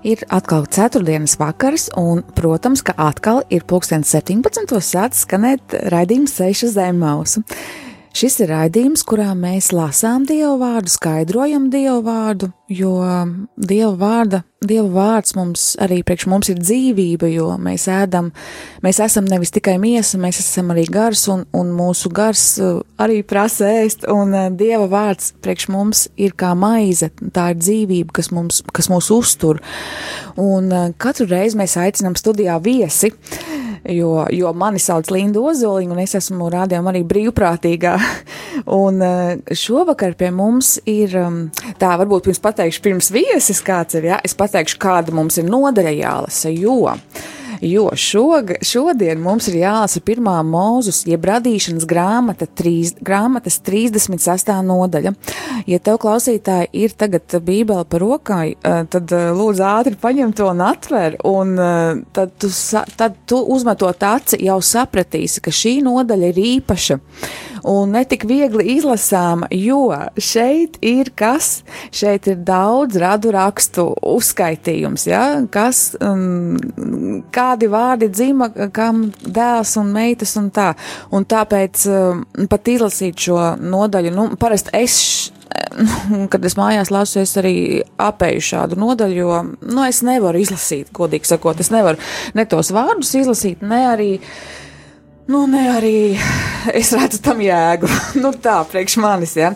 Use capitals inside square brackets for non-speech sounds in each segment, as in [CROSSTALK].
Ir atkal ceturtdienas vakars, un, protams, ka atkal ir pulkstenis 17. sācis skanēt raidījums Seiša Zemmausu. Šis ir raidījums, kurā mēs lasām Dievu vārdu, skaidrojam Dievu vārdu, jo Dieva vārda, Dieva vārds mums arī priekš mums ir dzīvība, jo mēs ēdam, mēs esam nevis tikai miesa, mēs esam arī gars, un, un mūsu gars uh, arī prasa ēst, un uh, Dieva vārds priekš mums ir kā maize, tā ir dzīvība, kas, mums, kas mūs uztur, un uh, katru reizi mēs aicinam studijā viesi, jo, jo mani sauc Linda Ozoliņa, un es esmu rādījuma arī brīvprātīgā. [LAUGHS] Un eh, šovakar pie mums ir, um, tā varbūt pirms pateikšu, pirms viesis kāds ir, jā, es pateikšu, kāda mums ir nodaļa jālasa, jo jo šog, šodien mums ir jālasa pirmā mūzus, jeb radīšanas grāmata, trīs, grāmatas 36. nodaļa. Ja tev klausītāji ir tagad bībeli par rokai, eh, tad eh, lūdzu ātri paņem to un atver, un eh, tad tu, tad tu uzmetot aci jau sapratīsi, ka šī nodaļa ir īpaša un netik viegli izlasāma, jo šeit ir kas, šeit ir daudz radu rakstu uzskaitījums, ja, kas, um, kādi vārdi dzima, kam dēls un meitas un tā, un tāpēc um, pat izlasīt šo nodaļu, nu, parasti es [LAUGHS] kad es mājās lasu, es arī apēju šādu nodaļu, jo, nu, es nevaru izlasīt, godīgi sakot, es nevaru ne tos vārdus izlasīt, ne arī uh, Nu, ne arī es redzu tam jēgu. [LAUGHS] nu, tā, priekš manis, ja.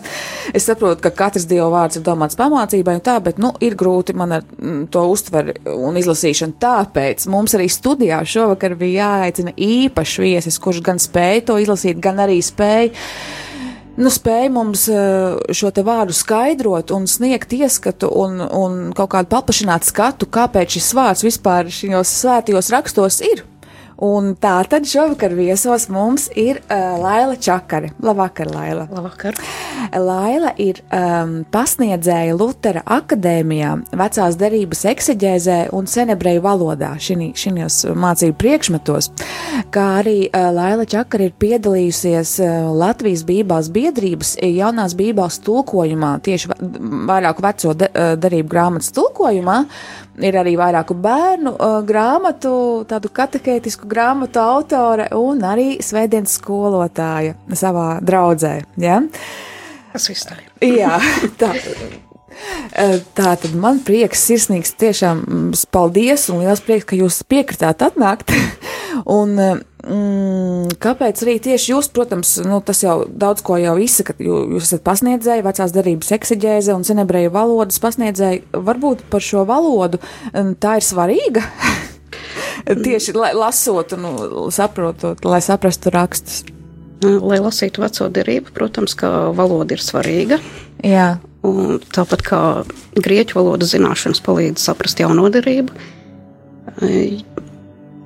Es saprotu, ka katrs dievu vārds ir domāts pamācībai un tā, bet, nu, ir grūti man ar mm, to uztveri un izlasīšanu. Tāpēc mums arī studijā šovakar bija jāaicina īpašs viesis, kurš gan spēja to izlasīt, gan arī spēja nu, spēja mums eh, šo te vārdu skaidrot un sniegt ieskatu un, un kaut kādu paplašināt skatu, kāpēc šis vārds vispār šajos svētajos rakstos ir. Un tā tad šovakar viesos mums ir uh, Laila Čakare. Labvakar, Laila. Labvakar. Laila ir um, pasniedzēja Lutera akadēmijā, vecās derības ekseģēzē un senebreju valodā šajos mācību priekšmetos, kā arī uh, Laila Čakare ir piedalījusies uh, Latvijas Bībeles biedrības jaunās Bībeles tulkojumā, tieši vairāku veco de, uh, derību grāmatas tulkojumā, ir arī vairāku bērnu uh, grāmatu, tādu katehētisku grāmatu autore un arī svētdienas skolotāja savā draudzē. Ja? Tas viss tā ir. Jā, [LAUGHS] tā. Tā tad man prieks, sirsnīgs, tiešām mm, paldies un liels prieks, ka jūs piekritāt atnākt. [LAUGHS] un, Mm, kāpēc arī tieši jūs, protams, nu, tas jau daudz ko jau izsakat, jūs esat pasniedzēji, vecās darības eksigēze un senebreju valodas pasniedzēji. Varbūt par šo valodu mm, tā ir svarīga. [LAUGHS] [LAUGHS] tieši lai, lasot un nu, saprotot, lai saprastu rakstus. Lai lasītu veco derību, protams, ka valoda ir svarīga. Jā. Un tāpat kā grieķu valodas zināšanas palīdz saprast jauno derību,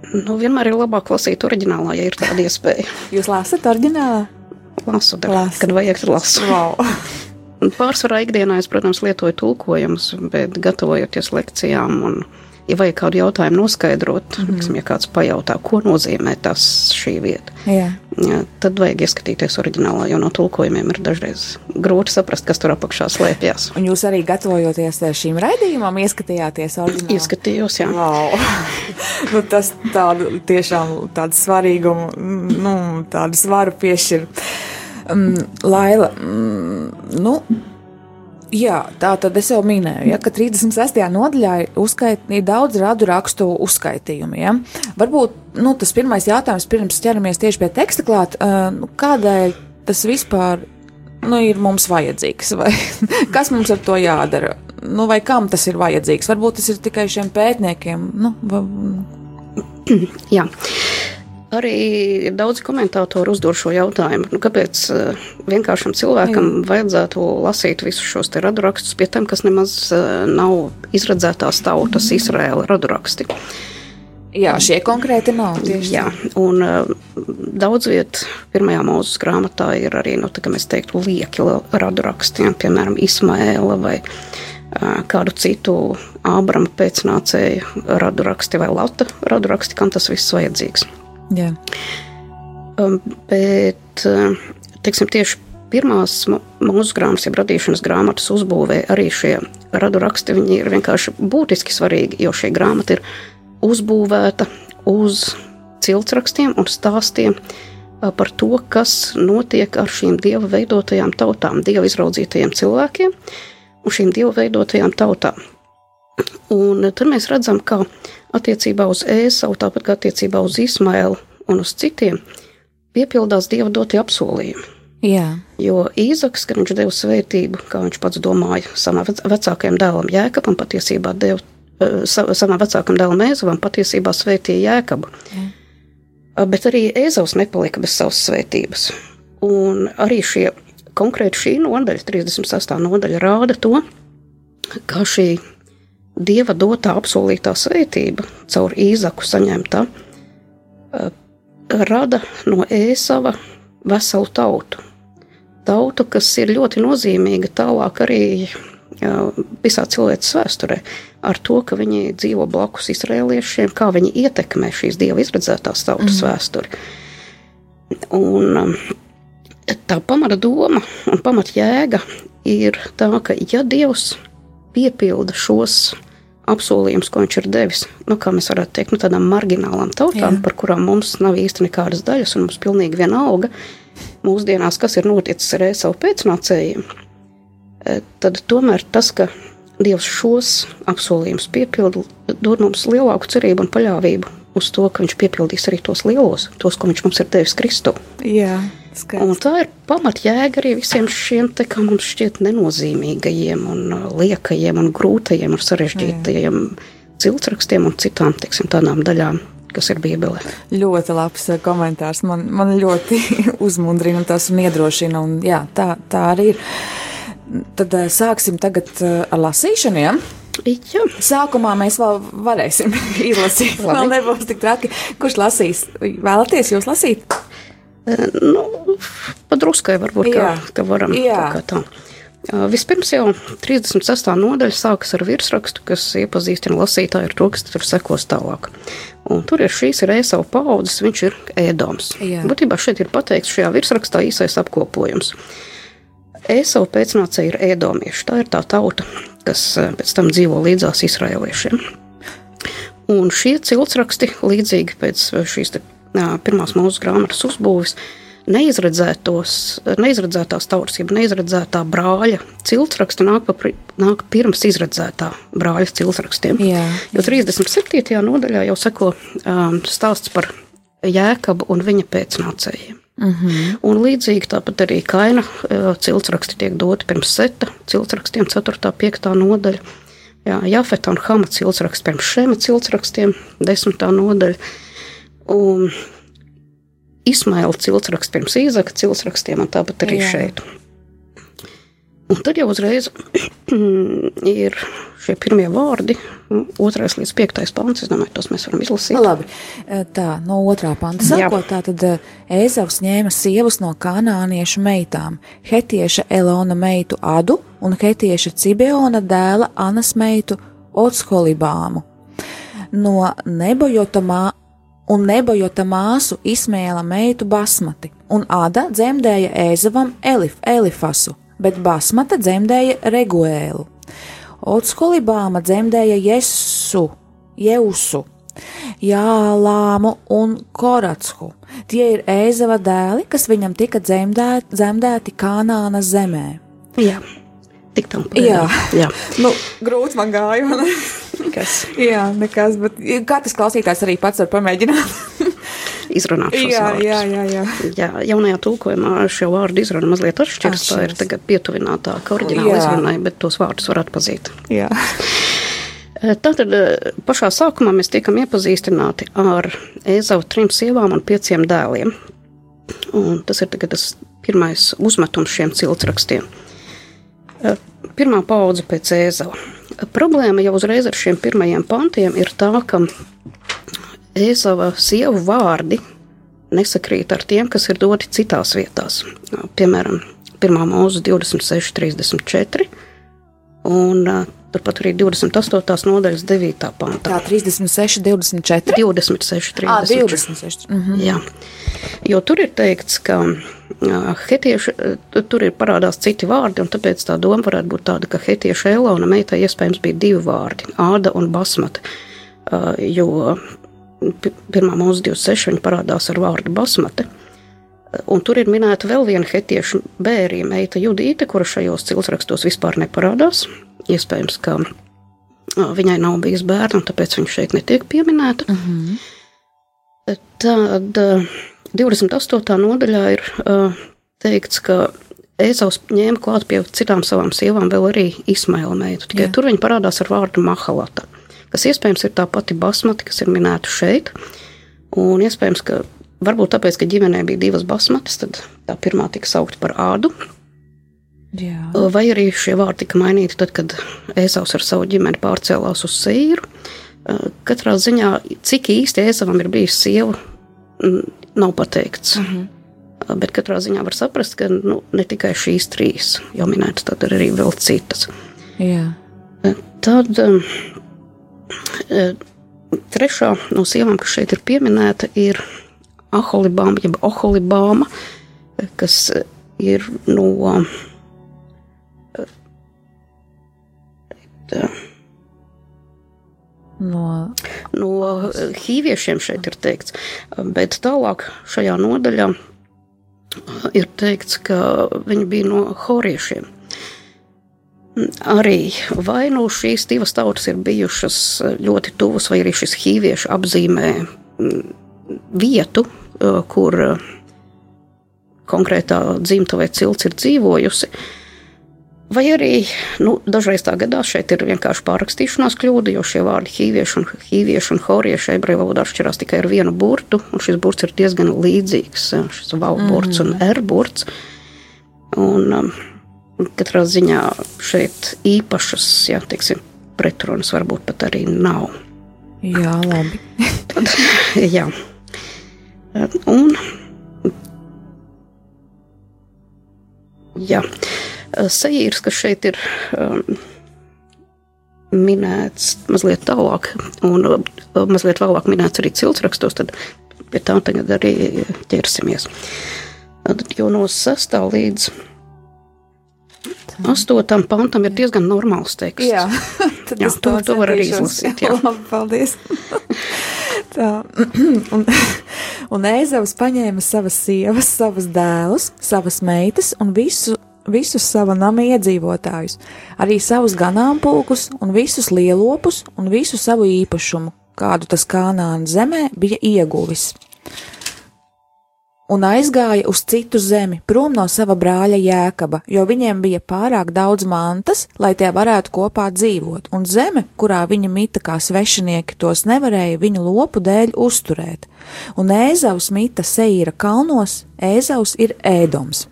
Nu, vienmēr ir labāk lasīt oriģinālā, ja ir tāda iespēja. Jūs lasat oriģinālā? Lasu, dar, Lasu. kad vajag, lasu. Wow. [LAUGHS] Pārsvarā ikdienā es, protams, lietoju tulkojumus, bet gatavojoties lekcijām un ja vajag kādu jautājumu noskaidrot, mm -hmm. Liksim, ja kāds pajautā, ko nozīmē tas šī vieta, Jā. Jā, tad vajag ieskatīties oriģinālā, jo no tulkojumiem ir dažreiz grūti saprast, kas tur apakšā slēpjas. Un jūs arī gatavojoties šīm raidījumam, ieskatījāties oriģinālā? Ieskatījos, jā. Wow. [LAUGHS] nu, tas tādu tiešām tādu svarīgumu, nu, tādu svaru piešķir. Um, Laila, um, nu, Jā, tā tad es jau minēju, ja, ka 36. nodaļā ir, daudz radu rakstu uzskaitījumi. Ja. Varbūt nu, tas pirmais jautājums, pirms ķeramies tieši pie teksta klāt, uh, kādēļ tas vispār nu, ir mums vajadzīgs, vai [LAUGHS] kas mums ar to jādara, nu, vai kam tas ir vajadzīgs. Varbūt tas ir tikai šiem pētniekiem. Nu, va... Jā. Arī daudz komentātoru uzdod šo jautājumu, nu, kāpēc uh, vienkāršam cilvēkam Jā. vajadzētu lasīt visus šos radurakstus pie tiem, kas nemaz uh, nav izredzētās tautas Izraēla raduraksti. Jā, šie konkrēti nav. Jā, un uh, daudz viet pirmajā mūzes grāmatā ir arī, nu, tā kā mēs teiktu, lieki radurakstiem, piemēram, Ismaēla vai kādu citu Ābrama pēcnācēju raduraksti vai Lata raduraksti, kam tas viss vajadzīgs. Jā. Um, bet, uh, teiksim, tieši pirmās mūsu grāmatas, jeb radīšanas grāmatas uzbūvē arī šie radu raksti, viņi ir vienkārši būtiski svarīgi, jo šī grāmata ir uzbūvēta uz ciltsrakstiem un stāstiem uh, par to, kas notiek ar šīm dieva veidotajām tautām, dieva izraudzītajiem cilvēkiem un šīm dieva veidotajām tautām. Un tad mēs redzam, ka attiecībā uz Ēsavu, tāpat kā attiecībā uz Ismailu un uz citiem, piepildās Dieva dotie apsolījumi. Jā. Jo Īzaks, kad viņš deva svētību, kā viņš pats domāja, savam vecākajam dēlam Jēkabam, patiesībā deva eh, savam vecākam dēlam Ēzavam, patiesībā svētīja Jēkabu. Jā. Bet arī Ēzavs nepalika bez savas svētības. Un arī šie konkrēti šī nodaļa, 38. nodaļa, rāda to, kā šī dieva dotā apsolītā svētība, caur īzaku saņemta, eh, rada no ēsava veselu tautu. Tautu, kas ir ļoti nozīmīga tālāk arī visā cilvēces vēsturē, ar to, ka viņi dzīvo blakus izrēliešiem, kā viņi ietekmē šīs dieva izredzētās tautas mm. vēsturi. Un tā pamata doma un pamata jēga ir tā, ka ja Dievs piepilda šos apsolījums, ko viņš ir devis, nu, kā mēs varētu teikt, nu, tādām marginālām tautām, Jā. par kurām mums nav īsti nekādas daļas, un mums pilnīgi vienalga mūsdienās, kas ir noticis ar savu pēcnācējiem, e, tad tomēr tas, ka Dievs šos apsolījumus piepilda, dod mums lielāku cerību un paļāvību uz to, ka Viņš piepildīs arī tos lielos, tos, ko Viņš mums ir devis Kristu. Jā. Skaisti. Tā ir pamatjēga arī visiem šiem te, kā mums šķiet, nenozīmīgajiem, un uh, liekajiem, un grūtajiem un sarežģītajiem ciltsrakstiem un citām teiksim, tādām daļām. Kas ir Bībelē? Ļoti labs uh, komentārs. Man, man ļoti [LAUGHS] uzmundrina tas un iedrošina. Un, jā, tā, tā arī ir. Tad uh, sāksim tagad ar lasīšanu. Ja? Jā. Sākumā mēs vēl varēsim [LAUGHS] izlasīt. Vēl nebūs tik traki. Kurš lasīs? Vēlaties jūs lasīt? Nu, padruskai varbūt jā. kā, ka varam jā. tā kā tā. Vispirms jau 36. nodaļa sākas ar virsrakstu, kas iepazīstina lasītāju ar to, kas tur sekos tālāk. Un tur ir šīs ir ēsava paudzes, viņš ir ēdoms. Būtībā šeit ir pateikts šajā virsrakstā īsais apkopojums. Ēsava pēcnācēja ir ēdomieši, tā ir tā tauta, kas pēc tam dzīvo līdzās izraēliešiem. Un šie ciltsraksti, līdzīgi pēc šīs pirmās mūsu grāmatas uzbūves, neizredzētās tautas, jeb neizredzētā brāļa ciltsraksta nāk, pa, nāk pirms izredzētā brāļa ciltsrakstiem. Jā. Jo 37. nodaļā jau seko um, stāsts par jēkabu un viņa pēcnācējiem. Mm -hmm. Un līdzīgi tāpat arī kaina uh, ciltsraksti tiek doti pirms seta ciltsrakstiem 4. 5. nodaļa. Jā, Jafeta un Hama ciltsraksts pirms šiem ciltsrakstiem 10. nodaļa. Un Ismaila ciltsraksts pirms īzaka ciltsrakstiem, un tāpat arī Jā. šeit. Un tad jau uzreiz [CLEARS THROAT] ir šie pirmie vārdi, otrais līdz piektais pants. Es domāju, tos mēs varam izlasīt. Nu, labi, e, tā no otrā panta sākot, tā tad Ēzavs ņēma sievas no kanāniešu meitām, hetieša Elona meitu Adu un hetieša Cibeona dēla Anas meitu Otsholibāmu. No nebojotā un nebojota māsu Ismēla meitu Basmati, un Ada dzemdēja Ēzavam Elif, Elifasu, bet Basmata dzemdēja Reguēlu. Otskolibāma dzemdēja Jesu, Jeusu, Jālāmu un Koratshu. Tie ir Ēzava dēli, kas viņam tika dzemdēti, dzemdēti Kanāna zemē. Jā, tik tam pāri. Jā, jā. Nu, grūti man gāja. Nekas. jā, nekas, bet katrs klausītājs arī pats var pamēģināt. izrunāt šos jā, vārdus. Jā, jā, jā. jā, jaunajā tulkojumā šo vārdu izruna mazliet atšķiras. Tā ir tagad pietuvinātāka oriģināla izrunai, bet tos vārdus var atpazīt. Jā. Tātad pašā sākumā mēs tiekam iepazīstināti ar Ezavu trim sievām un pieciem dēliem. Un tas ir tas pirmais uzmetums šiem ciltsrakstiem. Pirmā paudze pēc Ēzava. Problēma jau uzreiz ar šiem pirmajiem pantiem ir tā, ka Ēzava sievu vārdi nesakrīt ar tiem, kas ir doti citās vietās. Piemēram, 1. mūzika 26, 34. Un Turpat arī 28. nodaļas 9. pantā. Tā 36, 24. 26, 36. À, 26. Mm -hmm. Jā, jo tur ir teikts, ka hetieši, tur ir parādās citi vārdi, un tāpēc tā doma varētu būt tāda, ka hetieša Elona meitai iespējams bija divi vārdi - Āda un Basmata, jo pirmā mūzika 26 viņa parādās ar vārdu Basmata. Un tur ir minēta vēl viena hetiešu bērija meita Judīte, kura šajos cilsrakstos vispār neparādās. Iespējams, ka viņai nav bijis bērnu, tāpēc viņa šeit netiek pieminēta. Mm -hmm. Tad 28. nodaļā ir teikts, ka Ēzaus ņēma klāt pie citām savām sievām vēl arī Ismaila meitu. Tikai Jā. tur viņa parādās ar vārdu Mahalata, kas iespējams ir tā pati basmati, kas ir minēta šeit. Un iespējams, ka varbūt tāpēc, ka ģimenē bija divas basmatas, tad tā pirmā tika saukta par ādu, Jā. Vai arī šie vārdi tika mainīti tad, kad Ēzaus ar savu ģimeni pārcēlās uz Sīru. Katrā ziņā, cik īsti Ēzavam ir bijis sieva, nav pateikts. Uh mhm. -huh. Bet katrā ziņā var saprast, ka nu, ne tikai šīs trīs jau minētas, tad ir arī vēl citas. Jā. Tad trešā no sievām, kas šeit ir pieminēta, ir Aholibāma, jeb Oholibāma, kas ir no No, no hīviešiem šeit ir teikts, bet tālāk šajā nodaļā ir teikts, ka viņi bija no horiešiem. Arī vai nu šīs divas tautas ir bijušas ļoti tuvas, vai arī šis hīviešu apzīmē vietu, kur konkrētā dzimta vai cilts ir dzīvojusi. Uh, Vai arī nu, dažreiz tā gadās, šeit ir vienkārši pārrakstīšanās kļūda, jo šie vārdi hīvieši un, hīvieši un horieši ebreju valodā atšķirās tikai ar vienu burtu, un šis burts ir diezgan līdzīgs, šis valburts mm. un erburts. Un um, katrā ziņā šeit īpašas, jā, teiksim, pretrunas varbūt pat arī nav. Jā, labi. [LAUGHS] Tad, jā. Un, jā. Eh, Sejīrs, kas šeit ir um, minēts mazliet tālāk, un uh, mazliet vēlāk minēts arī ciltsrakstos, tad pie tā tagad arī ķersimies. Tad jau no 6. līdz 8. pantam ir diezgan normāls teksts. Jā, [LAUGHS] tad jā, to, to var arī izlasīt. Jā, [LAUGHS] labi, paldies. [LAUGHS] Tā, [CLEARS THROAT] un, un Ēzavs paņēma savas sievas, savas dēlus, savas meitas un visu visus sava nama iedzīvotājus, arī savus ganāmpulkus un visus lielopus un visu savu īpašumu, kādu tas Kānāna zemē bija ieguvis. Un aizgāja uz citu zemi, prom no sava brāļa Jēkaba, jo viņiem bija pārāk daudz mantas, lai tie varētu kopā dzīvot, un zeme, kurā viņa mita kā svešinieki, tos nevarēja viņu lopu dēļ uzturēt. Un Ēzaus mita Seīra kalnos, Ēzaus ir ēdoms.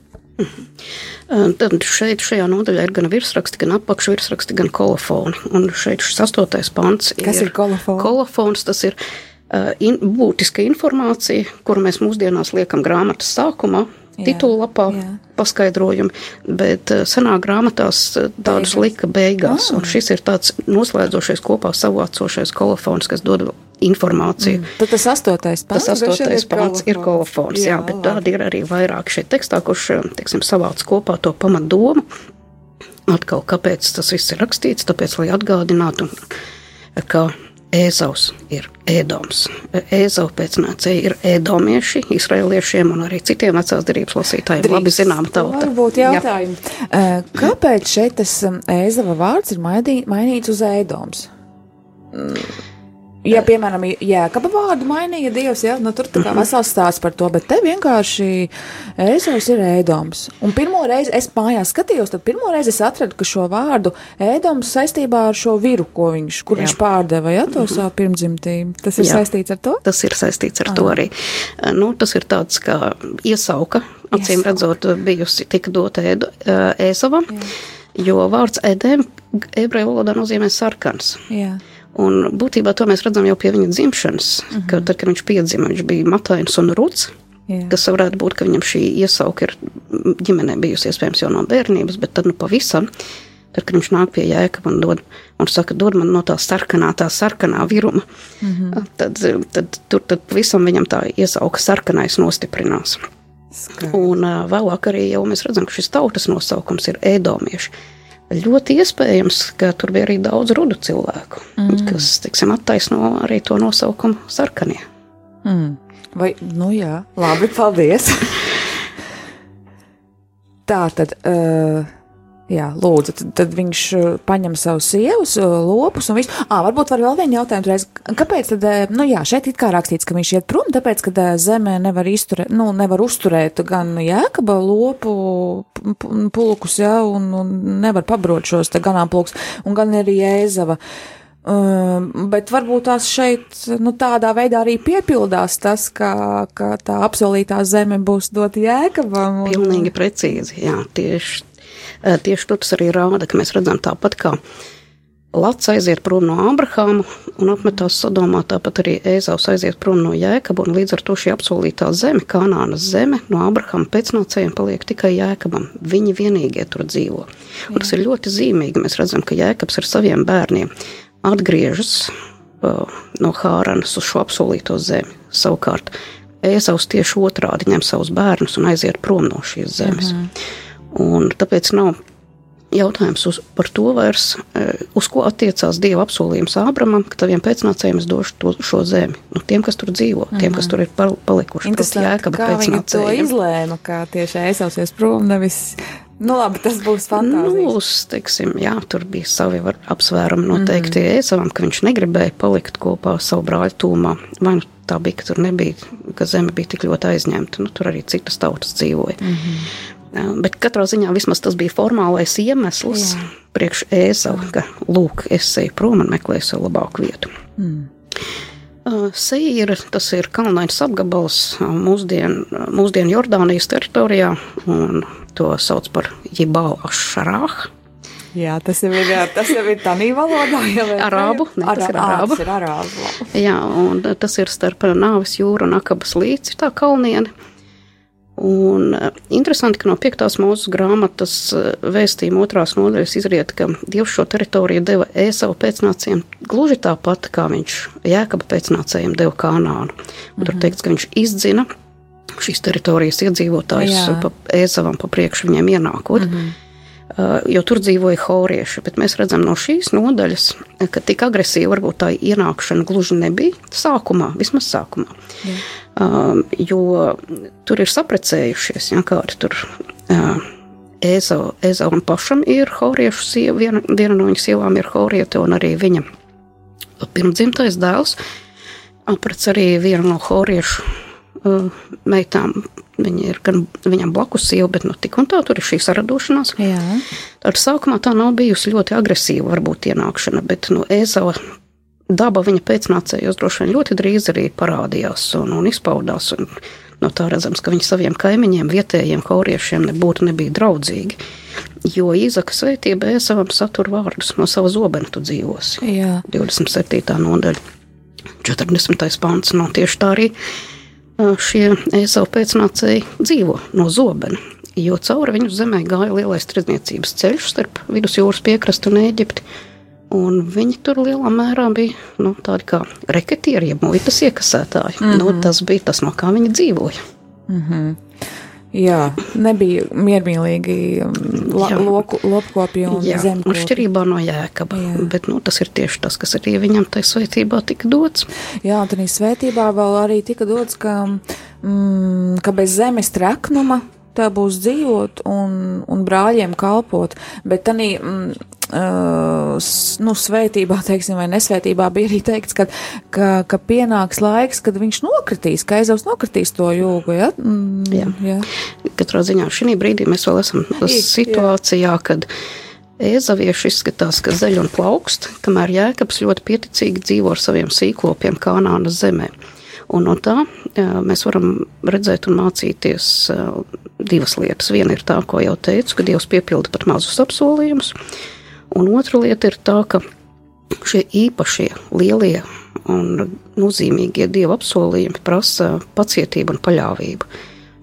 Tad šeit, šajā nodaļā ir gan virsraksti, gan apakšvirsraksti, gan kolofoni. Un šeit šis astotais pants ir. Kas ir kolofons? Kolofons tas ir uh, in, būtiska informācija, kuru mēs mūsdienās liekam grāmatas sākumā, titulapā paskaidrojumi, bet senā grāmatās tādus Beigas. lika beigās. Oh. Un šis ir tāds noslēdzošais kopā savācošais kolofons, kas dod informāciju. Mm. Tad tas astotais pants, tas astotais pants ir kolofons, jā, jā bet tādi ir arī vairāk šeit tekstā, kurš, teiksim, savāc kopā to pamatdomu. Atkal, kāpēc tas viss ir rakstīts? Tāpēc, lai atgādinātu, ka Ēzaus ir ēdoms. Ēzau pēcnācēji ir ēdomieši, izraeliešiem un arī citiem vecās derības lasītājiem. Drīz. Labi zinām tauta. Varbūt jautājumi. Jā. Kāpēc šeit tas ēzava vārds ir mainīts uz ēdoms? Ja, piemēram, jēkaba vārdu mainīja Dievs, ja, nu tur tā kā vesels stāsts par to, bet te vienkārši Ēzovs ir ēdoms. Un pirmo reizi es mājās skatījos, tad pirmo reizi es atradu, ka šo vārdu ēdoms saistībā ar šo viru, ko viņš, kur Jā. viņš pārdeva, ja, to savu pirmdzimtību. Tas ir Jā. saistīts ar to? Tas ir saistīts ar Aha. to arī. Nu, tas ir tāds kā iesauka, acīm redzot, bijusi tika dota Ēzovam, jo vārds ēdēm ebreju valodā nozīmē sarkans. Jā. Un būtībā to mēs redzam jau pie viņa dzimšanas, uh -huh. kad, tad, kad viņš piedzima, viņš bija matains un ruds. Jā. Kas varētu būt, ka viņam šī iesauka ir ģimenē bijusi iespējams jau no bērnības, bet tad nu pavisam, tad, kad viņš nāk pie jēkab un dod, un saka, dod man no tā sarkanā, tā sarkanā viruma, mm -hmm. tad, tad tur tad pavisam viņam tā iesauka sarkanais nostiprinās. Skaidrs. Un uh, vēlāk arī jau mēs redzam, ka šis tautas nosaukums ir ēdomieši. Ļoti iespējams, ka tur bija arī daudz rudu cilvēku, mm. kas, teiksim, attaisno arī to nosaukumu sarkanie. Mm. Vai, nu jā, labi, paldies. [LAUGHS] Tā tad. Uh... Jā, lūdzu, tad, tad viņš uh, paņem savu sievas, uh, lopus un visu. Ah, varbūt var vēl vienu jautājumu reiz. Kāpēc tad, uh, nu jā, šeit it kā rakstīts, ka viņš iet prom, tāpēc, ka zemē nevar izturēt, nu, nevar uzturēt gan jēkaba lopu pulkus, jā, un, un nevar pabrot šos te ganāmpulkus, un gan arī jēzava. Um, bet varbūt tās šeit, nu, tādā veidā arī piepildās tas, ka, ka tā apsolītā zeme būs dota jēkabam. Un... Pilnīgi precīzi, jā, tieši Tieši to tas arī rāda, ka mēs redzam tāpat kā Lats aiziet prom no Abrahāma un apmetās Sodomā, tāpat arī Ēzaus aiziet prom no Jēkaba, un līdz ar to šī apsolītā zeme, Kanānas zeme, no Abrahāma pēcnācējiem paliek tikai Jēkabam. Viņi vienīgie tur dzīvo. Un tas ir ļoti zīmīgi. Mēs redzam, ka Jēkabs ar saviem bērniem atgriežas uh, no Hāranas uz šo apsolīto zemi. Savukārt Ēzaus tieši otrādi ņem savus bērnus un aiziet prom no šīs zemes. Mhm. Un tāpēc nav jautājums uz, par to vairs, e, uz ko attiecās Dieva apsolījums Ābramam, ka taviem pēcnācējiem es došu to, šo zemi. Nu, tiem, kas tur dzīvo, tiem, kas tur ir palikuši. Interesanti, kā viņi to izlēma, kā tieši aizsausies prom, nevis Nu, labi, tas būs fantāstiski. Nu, teiksim, jā, tur bija savi apsvērumi noteikti mm -hmm. Ēzavam, ka viņš negribēja palikt kopā ar savu brāļu tūmā. Vai nu tā bija, ka tur nebija, ka zeme bija tik ļoti aizņemta. Nu, tur arī citas tautas dzīvoja. Mm -hmm. Bet katrā ziņā vismaz tas bija formālais iemesls Jā. priekš ēzavu, ka, lūk, es eju prom un meklēju sev labāku vietu. Mm. Seīra, tas ir kalnains apgabals mūsdien, mūsdien Jordānijas teritorijā, un to sauc par Jibal Ašarāh. Jā, tas jau ir, tas jau ir tādā valodā, jau ir arābu. Ne, tas ir arābu. Ir arābu. Jā, un tas ir starp Nāves jūru un Akabas līci tā kalnieni. Un eh, interesanti, ka no piektās mūsu grāmatas eh, vēstījuma otrās nodaļas izriet, ka Dievs šo teritoriju deva Ēsavu pēcnācējiem gluži tāpat, kā viņš Jēkaba pēcnācējiem deva Kanānu. Mhm. tur teikts, ka viņš izdzina šīs teritorijas iedzīvotājus pa Ēsavam pa priekšu viņiem ienākot. Mhm. Uh, jo tur dzīvoja horieši, bet mēs redzam no šīs nodaļas, ka tik agresīva varbūt tā ienākšana gluži nebija sākumā, vismaz sākumā. Jā. Um, jo tur ir saprecējušies, ja kādi tur. Uh, Ezaunam pašam ir horiešu sieva, viena, viena no viņa sievām ir horiete, un arī viņa pirmdzimtais dēls aprec arī vienu no horiešu meitām. Viņa ir gan viņam blakus sieva, bet nu tik un tā tur ir šī saradošanās. Tad sākumā tā nav bijusi ļoti agresīva varbūt ienākšana, bet nu Ezava daba viņa pēcnācējos droši vien ļoti drīz arī parādījās un, un izpaudās. Un no tā redzams, ka viņi saviem kaimiņiem, vietējiem hauriešiem nebūtu nebija draudzīgi. Jo Īzaka svētība ēsavam satur vārdus no sava zobena tu dzīvosi. Jā. 27. nodaļa, 40. pants, no tieši tā arī šie ēsavu pēcnācēji dzīvo no zobena. Jo cauri viņu zemē gāja lielais tirdzniecības ceļš starp vidusjūras piekrastu un Ēģipti Un viņi tur lielā mērā bija nu, tādi kā reketieri, ja muitas iekasētāji. Mm -hmm. nu, tas bija tas, no kā viņi dzīvoja. Mm -hmm. Jā, nebija miermīlīgi um, la, jā. loku, lopkopji un zemkopji. Atšķirībā no jēkaba, jā. bet nu, tas ir tieši tas, kas arī viņam tai svētībā tika dots. Jā, un tādā svētībā vēl arī tika dots, ka, mm, ka bez zemes treknuma tā būs dzīvot un, un brāļiem kalpot. Bet tanī, mm, nu, svētībā, teiksim, vai nesvētībā bija arī teikts, ka, ka, ka pienāks laiks, kad viņš nokritīs, ka aizavs nokritīs to jūgu, ja? Mm, jā. jā. Katrā ziņā šī brīdī mēs vēl esam situācijā, kad Ēzavieši izskatās, ka zeļ un plaukst, kamēr Jēkabs ļoti pieticīgi dzīvo ar saviem sīklopiem Kanānas zemē. Un no tā mēs varam redzēt un mācīties divas lietas. Viena ir tā, ko jau teicu, ka Dievs piepilda pat mazus apsolījumus, un otra lieta ir tā, ka šie īpašie, lielie un nozīmīgie Dieva apsolījumi prasa pacietību un paļāvību.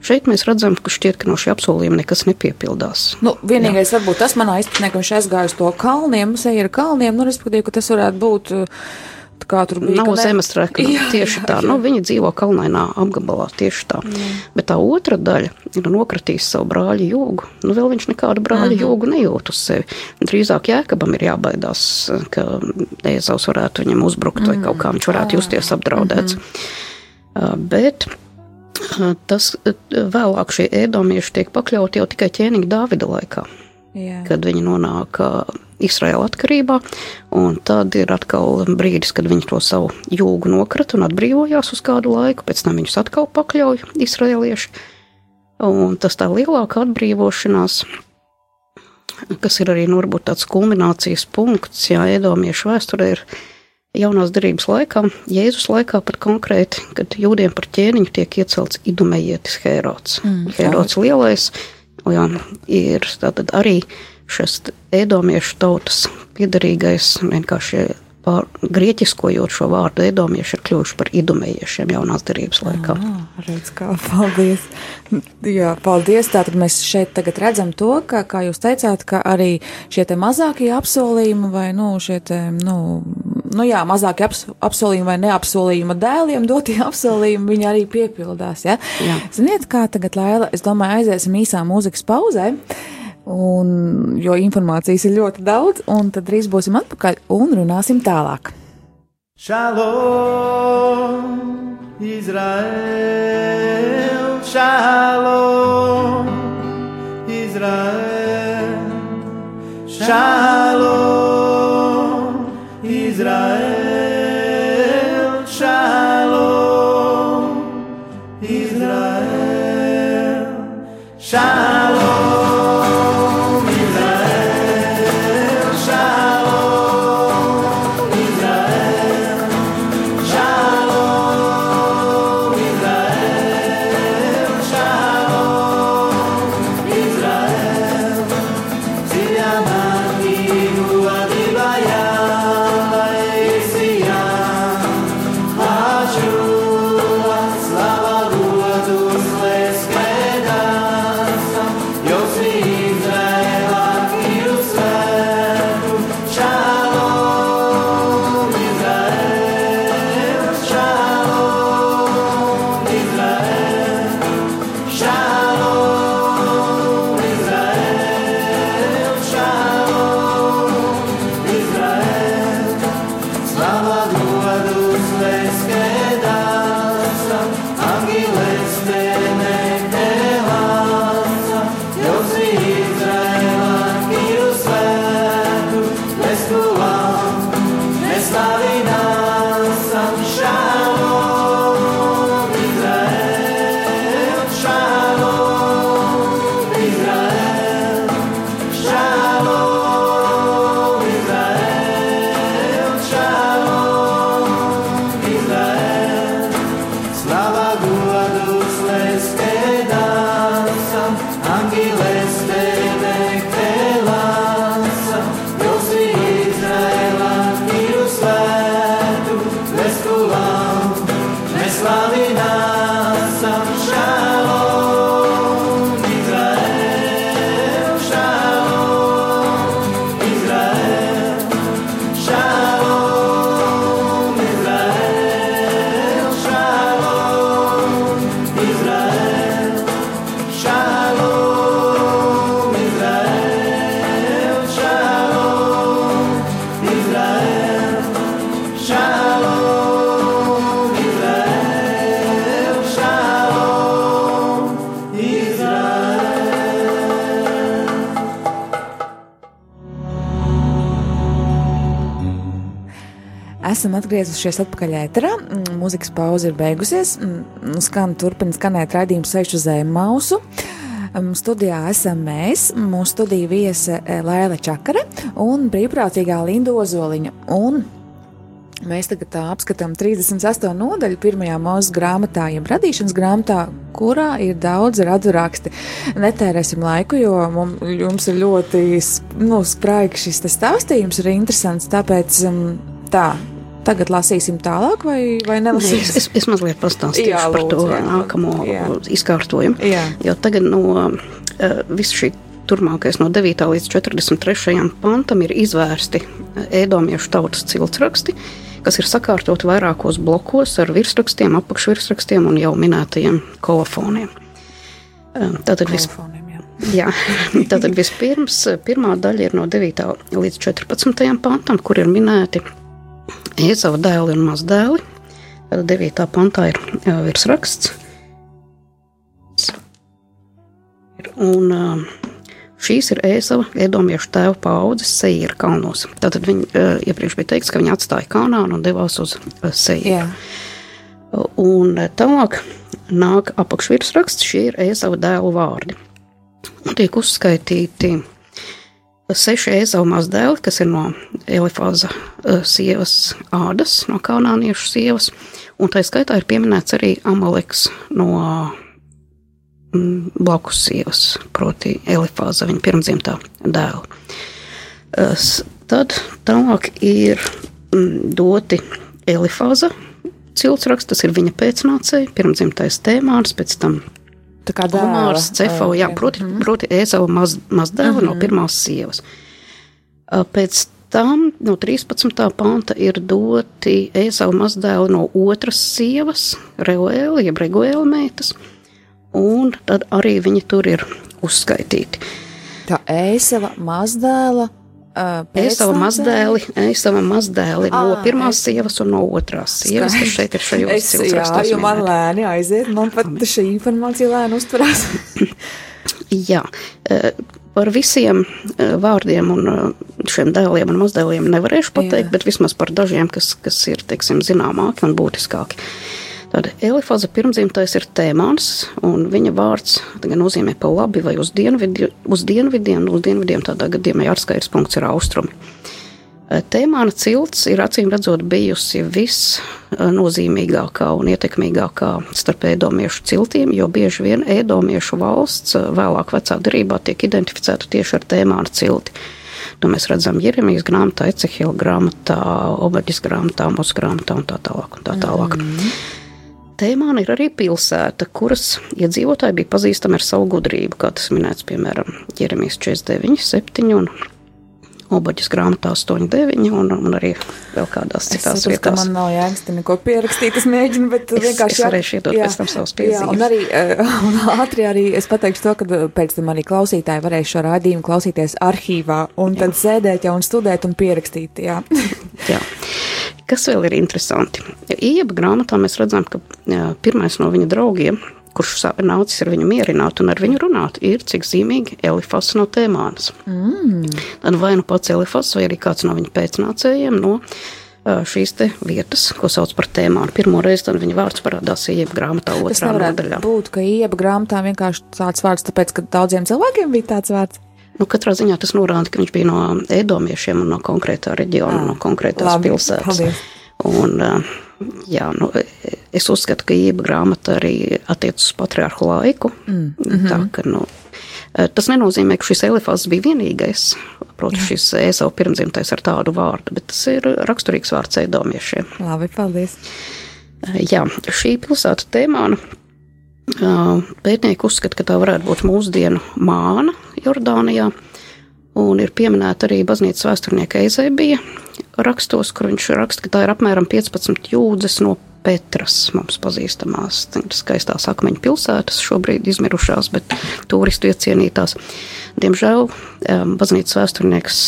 Šeit mēs redzam, ka šķiet, ka no šī apsolījuma nekas nepiepildās. Nu, vienīgais, Jā. varbūt tas manā izpratnē, ka viņš aizgāja uz to kalniem, seja ar kalniem, nu, respektīvi, ka tas varētu būt. Kā tur bija? Nav zemestrēka. Nu, [LAUGHS] tieši tā. Nu, viņi dzīvo kalnainā apgabalā. Tieši tā. Jā. Bet tā otra daļa ir nokratījis savu brāļa jūgu. Nu, vēl viņš nekādu mhm. -huh. jūgu nejūt uz sevi. Drīzāk jēkabam ir jābaidās, ka Ēzaus varētu viņam uzbrukt -huh. vai kaut kā viņš varētu justies apdraudēts. Uh -huh. Bet Tas vēlāk šie ēdomieši tiek pakļauti jau tikai ķēniņa Dāvida laikā. Jā. Kad viņi nonāk Izraēla atkarībā, un tad ir atkal brīdis, kad viņi to savu jūgu nokrata un atbrīvojās uz kādu laiku, pēc tam viņus atkal pakļauj izraēlieši. Un tas tā lielākā atbrīvošanās, kas ir arī nu, varbūt tāds kulminācijas punkts, jā, ēdomiešu vēsturē ir jaunās darības laikā, Jēzus laikā pat konkrēti, kad jūdiem par ķēniņu tiek iecelts idumējietis Hērods. Mm, Hērods lielais, jā, ir tātad arī šis ēdomiešu tautas piedarīgais vienkārši pār, grieķiskojot šo vārdu edomieši ir kļuvuši par idumējiešiem jaunās darības laikā. Jā, redz, kā, paldies. Jā, paldies. Tātad mēs šeit tagad redzam to, ka, kā jūs teicāt, ka arī šie te mazākie apsolījumi vai, nu, šie te, nu, nu jā, mazākie aps, apsolījumi vai neapsolījuma dēliem dotie [LAUGHS] apsolījumi, viņi arī piepildās, ja? Jā. Ziniet, kā tagad, Laila, es domāju, aiziesim īsā mūzikas pauzē. Un, jo informācijas ir ļoti daudz, un tad drīz būsim atpakaļ un runāsim tālāk. Shalom, Izrael, Shalom, Izrael, Shalom, atgriezušies atpakaļ ēterā. Mm, Mūzikas pauze ir beigusies. Mm, Skan, turpina skanēt raidījums Seišu zem mausu. Mm, Studijā esam mēs, mūsu studija viesa eh, Laila Čakare un brīvprātīgā Linda Ozoliņa. Un Mēs tagad tā apskatām 38. nodaļu pirmajā mūža grāmatā, jeb radīšanas grāmatā, kurā ir daudz radurāksti. Netērēsim laiku, jo mums, ir ļoti nu, spraigs šis stāstījums, ir interesants. Tāpēc tā. Tagad lasīsim tālāk, vai, vai nelasīsim? Es, es, mazliet pastāstīšu jā, lūdzu, par to jā, nākamo jā. izkārtojumu. Jā. Jo tagad no uh, visu šī turpmākais no 9. līdz 43. pantam ir izvērsti ēdomiešu tautas ciltsraksti, kas ir sakārtoti vairākos blokos ar virsrakstiem, apakšvirsrakstiem un jau minētajiem kolofoniem. Tātad vis, jā, [LAUGHS] tātad vispirms pirmā daļa ir no 9. līdz 14. pantam, kur ir minēti Iezava dēli un mazdēli. Tad 9. pantā ir virsraksts. Un uh, Šīs ir Ēzava, Edomiešu tēva paudzes Seira kalnos. Tātad viņi uh, iepriekš bija teikts, ka viņi atstāja Kanānu un devās uz uh, Seira. Un uh, tālāk nāk apakšvirsraksts, šie ir Ēzava dēlu vārdi. Un tiek uzskaitīti seši Ēzava mazdēli, kas ir no Elifāza uh, sievas ādas, no kanāniešu sievas, un tā skaitā ir pieminēts arī Amaleks no Mm, blakus sievas, proti, Elifāza, viņa pirmdzimtā dēla. Tad tālāk ir mm, doti Elifāza ciltsraksts, tas ir viņa pēcnācēji, pirmdzimtais tēmāns, pēc tam Tā kā dēls, Cefau, jā, proti, proti Ēzava maz, mazdēla mm -hmm. no mhm. pirmās sievas. Pēc tam no 13. panta ir doti Ēzava mazdēli no otras sievas, Reuēla, jeb Reguēla meitas, un tad arī viņi tur ir uzskaitīti. Tā ēsava mazdēla. Uh, Ēsava mazdēli, ēsava mazdēli à, no pirmās es... sievas un no otrās sievas, kas šeit ir šajos ciltsrakstos. Jā, jo man lēni aiziet, man pat šī informācija lēni uztverās. [LAUGHS] jā, par visiem vārdiem un šiem dēliem un mazdēliem nevarēšu pateikt, jā. bet vismaz par dažiem, kas, kas ir, teiksim, zināmāki un būtiskāki. Tad Elifaza pirmdzimtais ir tēmāns, un viņa vārds nozīmē pa labi vai uz, dienvidi, uz dienvidiem, uz dienvidiem tādā gadījumā ārskaidrs punkts ir austrumi. Eh, tēmāna cilts ir acīm redzot bijusi visnozīmīgākā un ietekmīgākā starp ēdomiešu ciltīm, jo bieži vien ēdomiešu valsts eh, vēlāk vecā darībā tiek identificēta tieši ar tēmāna cilti. To mēs redzam Jeremijas grāmatā, Ecehila grāmatā, Obeģis grāmatā, mūsu grāmatā un tā tālāk. Un tā tālāk. Mm -hmm. Tēmāna ir arī pilsēta, kuras iedzīvotāji bija pazīstami ar savu gudrību, kā tas minēts, piemēram, Jeremijas 49, 7 un Obaģis grāmatā 8,9 un, un arī vēl kādās citās es vietās. Man nav jēgas te neko pierakstīt, es mēģinu, bet es, vienkārši. Es varēšu iedot jā, pēc tam savus piezīmes. Jā, un arī, eh, [LAUGHS] un ātri arī es pateikšu to, ka pēc tam arī klausītāji varēs šo rādījumu klausīties arhīvā un jā. tad sēdēt jau un studēt un pierakstīt, jā. jā. [LAUGHS] Kas vēl ir interesanti? Ieba grāmatā mēs redzam, ka pirmais no viņa draugiem kurš nācis ar viņu mierināt un ar viņu runāt, ir cik zīmīgi Elifas no tēmānas. Mm. Tad vai nu pats Elifas, vai arī kāds no viņa pēcnācējiem no šīs vietas, ko sauc par tēmām. Pirmo reizi viņa vārds parādās ieba grāmatā, otrā nodaļā. Būt, ka ieba grāmatā vienkārši tāds vārds, tāpēc, ka daudziem cilvēkiem bija tāds vārds. Nu, katrā ziņā tas norāda, ka viņš bija no ēdomiešiem un no konkrētā reģiona, Jā, no konkrētās labi, pilsētas. Paldies. Un, jā, nu, es uzskatu, ka ība grāmata arī attiecas uz patriarhu laiku. Mm -hmm. Tā, ka, nu, tas nenozīmē, ka šis elefants bija vienīgais. Protams, šis ēsau pirmdzimtais ar tādu vārdu, bet tas ir raksturīgs vārds ēdomiešiem. Labi, paldies. Jā, šī pilsēta tēmāna. Pētnieki uzskata, ka tā varētu būt mūsdienu māna Jordānijā. Un ir pieminēta arī baznīcas vēsturnieka Eizebija rakstos, kur viņš raksta, ka tā ir apmēram 15 jūdzes no Petras, mums pazīstamās, skaistās akmeņu pilsētas, šobrīd izmirušās, bet turistu iecienītās. Diemžēl baznīcas vēsturnieks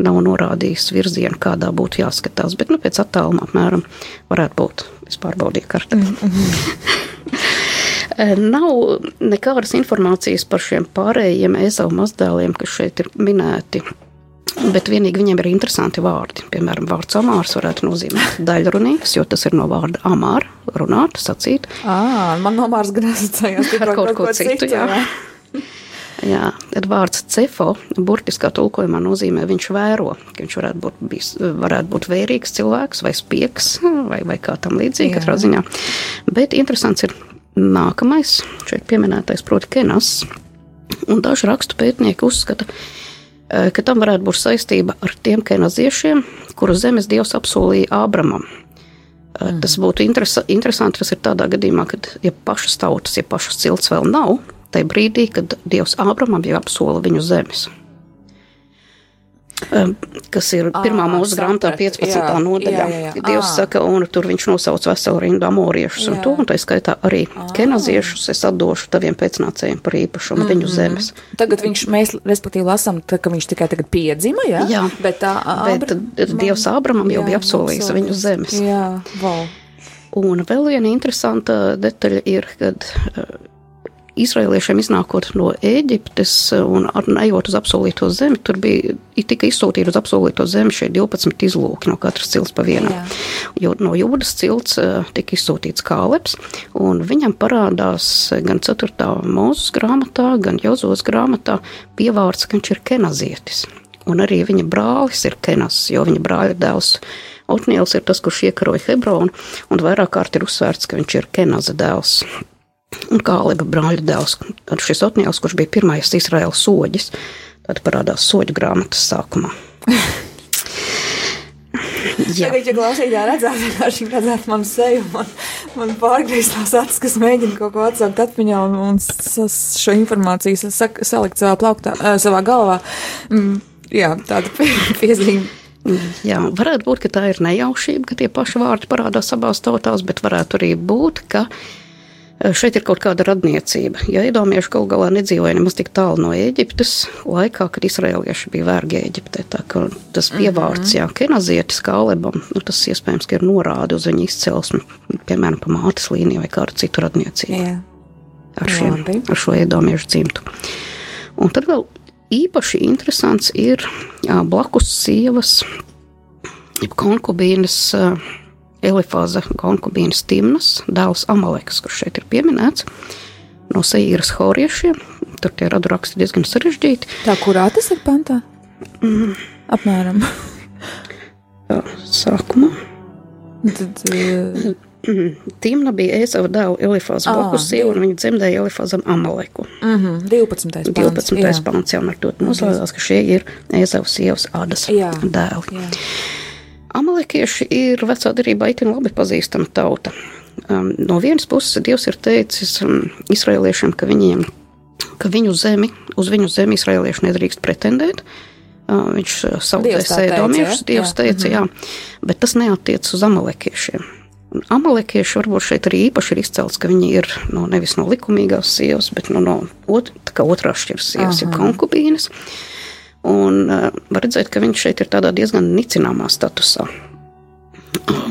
nav norādījis virzienu, kādā būtu jāskatās, bet nu, pēc attāluma apmēram varētu būt. Es pārbaudīju kartē. -hmm. Nav nekādas informācijas par šiem pārējiem ezavu mazdēliem, kas šeit ir minēti Bet vienīgi viņiem ir interesanti vārdi. Piemēram, vārds amārs varētu nozīmēt [LAUGHS] daļrunīgs, jo tas ir no vārda amāra, runāt, sacīt. À, man no mārs gan asociējās [LAUGHS] ar kaut, kaut ko citu. Jā. jā. jā, tad vārds cefo burtiskā tulkojumā nozīmē viņš vēro, ka viņš varētu būt, bijis, varētu būt vērīgs cilvēks vai spieks vai, vai kā tam līdzīgi katrā ziņā. Bet interesants ir nākamais, šeit pieminētais, proti, kenas. Un daži rakstu pētnieki uzskata, ka Eh, ka tam varētu būt saistība ar tiem kenaziešiem, kuru zemes dievs apsolīja Ābramam. Mm. Tas būtu interesa, interesanti, tas ir tādā gadījumā, kad ja pašas tautas, ja pašas cilts vēl nav, tajā brīdī, kad dievs Ābramam jau apsola viņu zemes kas ir pirmā mūsu grāmatā, 15. Jā, nodaļā. Jā, jā, jā. Dievs à. saka, un tur viņš nosauc veselu rindu amoriešus jā. un to, un tā skaitā arī à. kenaziešus es atdošu taviem pēcnācējiem par īpašumu mm -hmm. viņu zemes. Tagad viņš, mēs respektīvi lasam, tā, ka viņš tikai tagad piedzima, jā? Jā, bet tā, Abra... bet Dievs Ābramam jau jā, bija apsolījis viņu zemes. Jā, wow. Un vēl viena interesanta detaļa ir, kad Izraēliešiem iznākot no Ēģiptes un ejot uz apsolīto zemi, tur bija tika izsūtīti uz apsolīto zemi šie 12 izlūki no katras cilts pa vienam. Jo no jūdas cilts tika izsūtīts kāleps, un viņam parādās gan 4. mūzes grāmatā, gan Jozos grāmatā pievārds, ka viņš ir kenazietis. Un arī viņa brālis ir kenas, jo viņa brāļa dēls Otniels ir tas, kurš iekaroja Hebronu, un vairāk kārt ir uzsvērts, ka viņš ir kenaza dēls un Kāleba brāļa dēls, šis Otniels, kurš bija pirmais Izraēlas soģis, tad parādās soģu grāmatas sākumā. [LAUGHS] Jā, Tagad, ja klausītāji redzētu, vienkārši redzētu manu seju, man, man pārgrieztās acis, kas mēģina kaut ko atsaukt atmiņā un, un šo informāciju salikt savā plauktā, savā galvā. Mm, jā, tāda [LAUGHS] piezīme. Jā, varētu būt, ka tā ir nejaušība, ka tie paši vārdi parādās abās tautās, bet varētu arī būt, ka uh, Šeit ir kaut kāda radniecība. Ja iedomājieties, ka galā nedzīvoja nemaz tik tālu no Eģiptes, laikā, kad izraelieši bija vergi Eģiptē. Tas mhm. pievārds, mm -hmm. jā, kenazietis Kālebam, nu, tas iespējams, ka ir norāde uz viņa izcelsmi, piemēram, pa mātes līniju vai kādu citu radniecību. Jā. Ar, šiem, ar šo iedomājiešu dzimtu. Un tad vēl īpaši interesants ir jā, blakus sievas, konkubīnas. Uh, Elifāza konkubīnas Timnas, dēls Amaleks, kurš šeit ir pieminēts, no Seīras horiešiem. Tur tie radu raksti diezgan sarežģīti. Tā, kurā tas ir pantā? Mm. Apmēram. Jā, sākumā. Tad, uh... Timna bija Ēzava dēla Elifāza ah, blakus sieva, un viņa dzemdēja Elifāzam Amaleku. Mm -hmm, 12. pants. 12. pants jau ar to noslēdzās, ka šie ir Ēzava sievas Adas jā, dēli. Jā. Amalekieši ir vecā derībā itin labi pazīstama tauta. Um, no vienas puses Dievs ir teicis um, izrēliešiem, ka, viņiem, ka viņu zemi, uz viņu zemi izrēlieši nedrīkst pretendēt. Uh, viņš saucās Edomiešus, Dievs teica, jā, mhm. bet tas neatiec uz amalekiešiem. Amalekieši varbūt šeit arī īpaši ir izcelts, ka viņi ir no, nevis no likumīgās sievas, bet no, no ot, otrās šķiras sievas, Aha. ja konkubīnes. Uh, Un uh, var redzēt, ka viņš šeit ir tādā diezgan nicināmā statusā.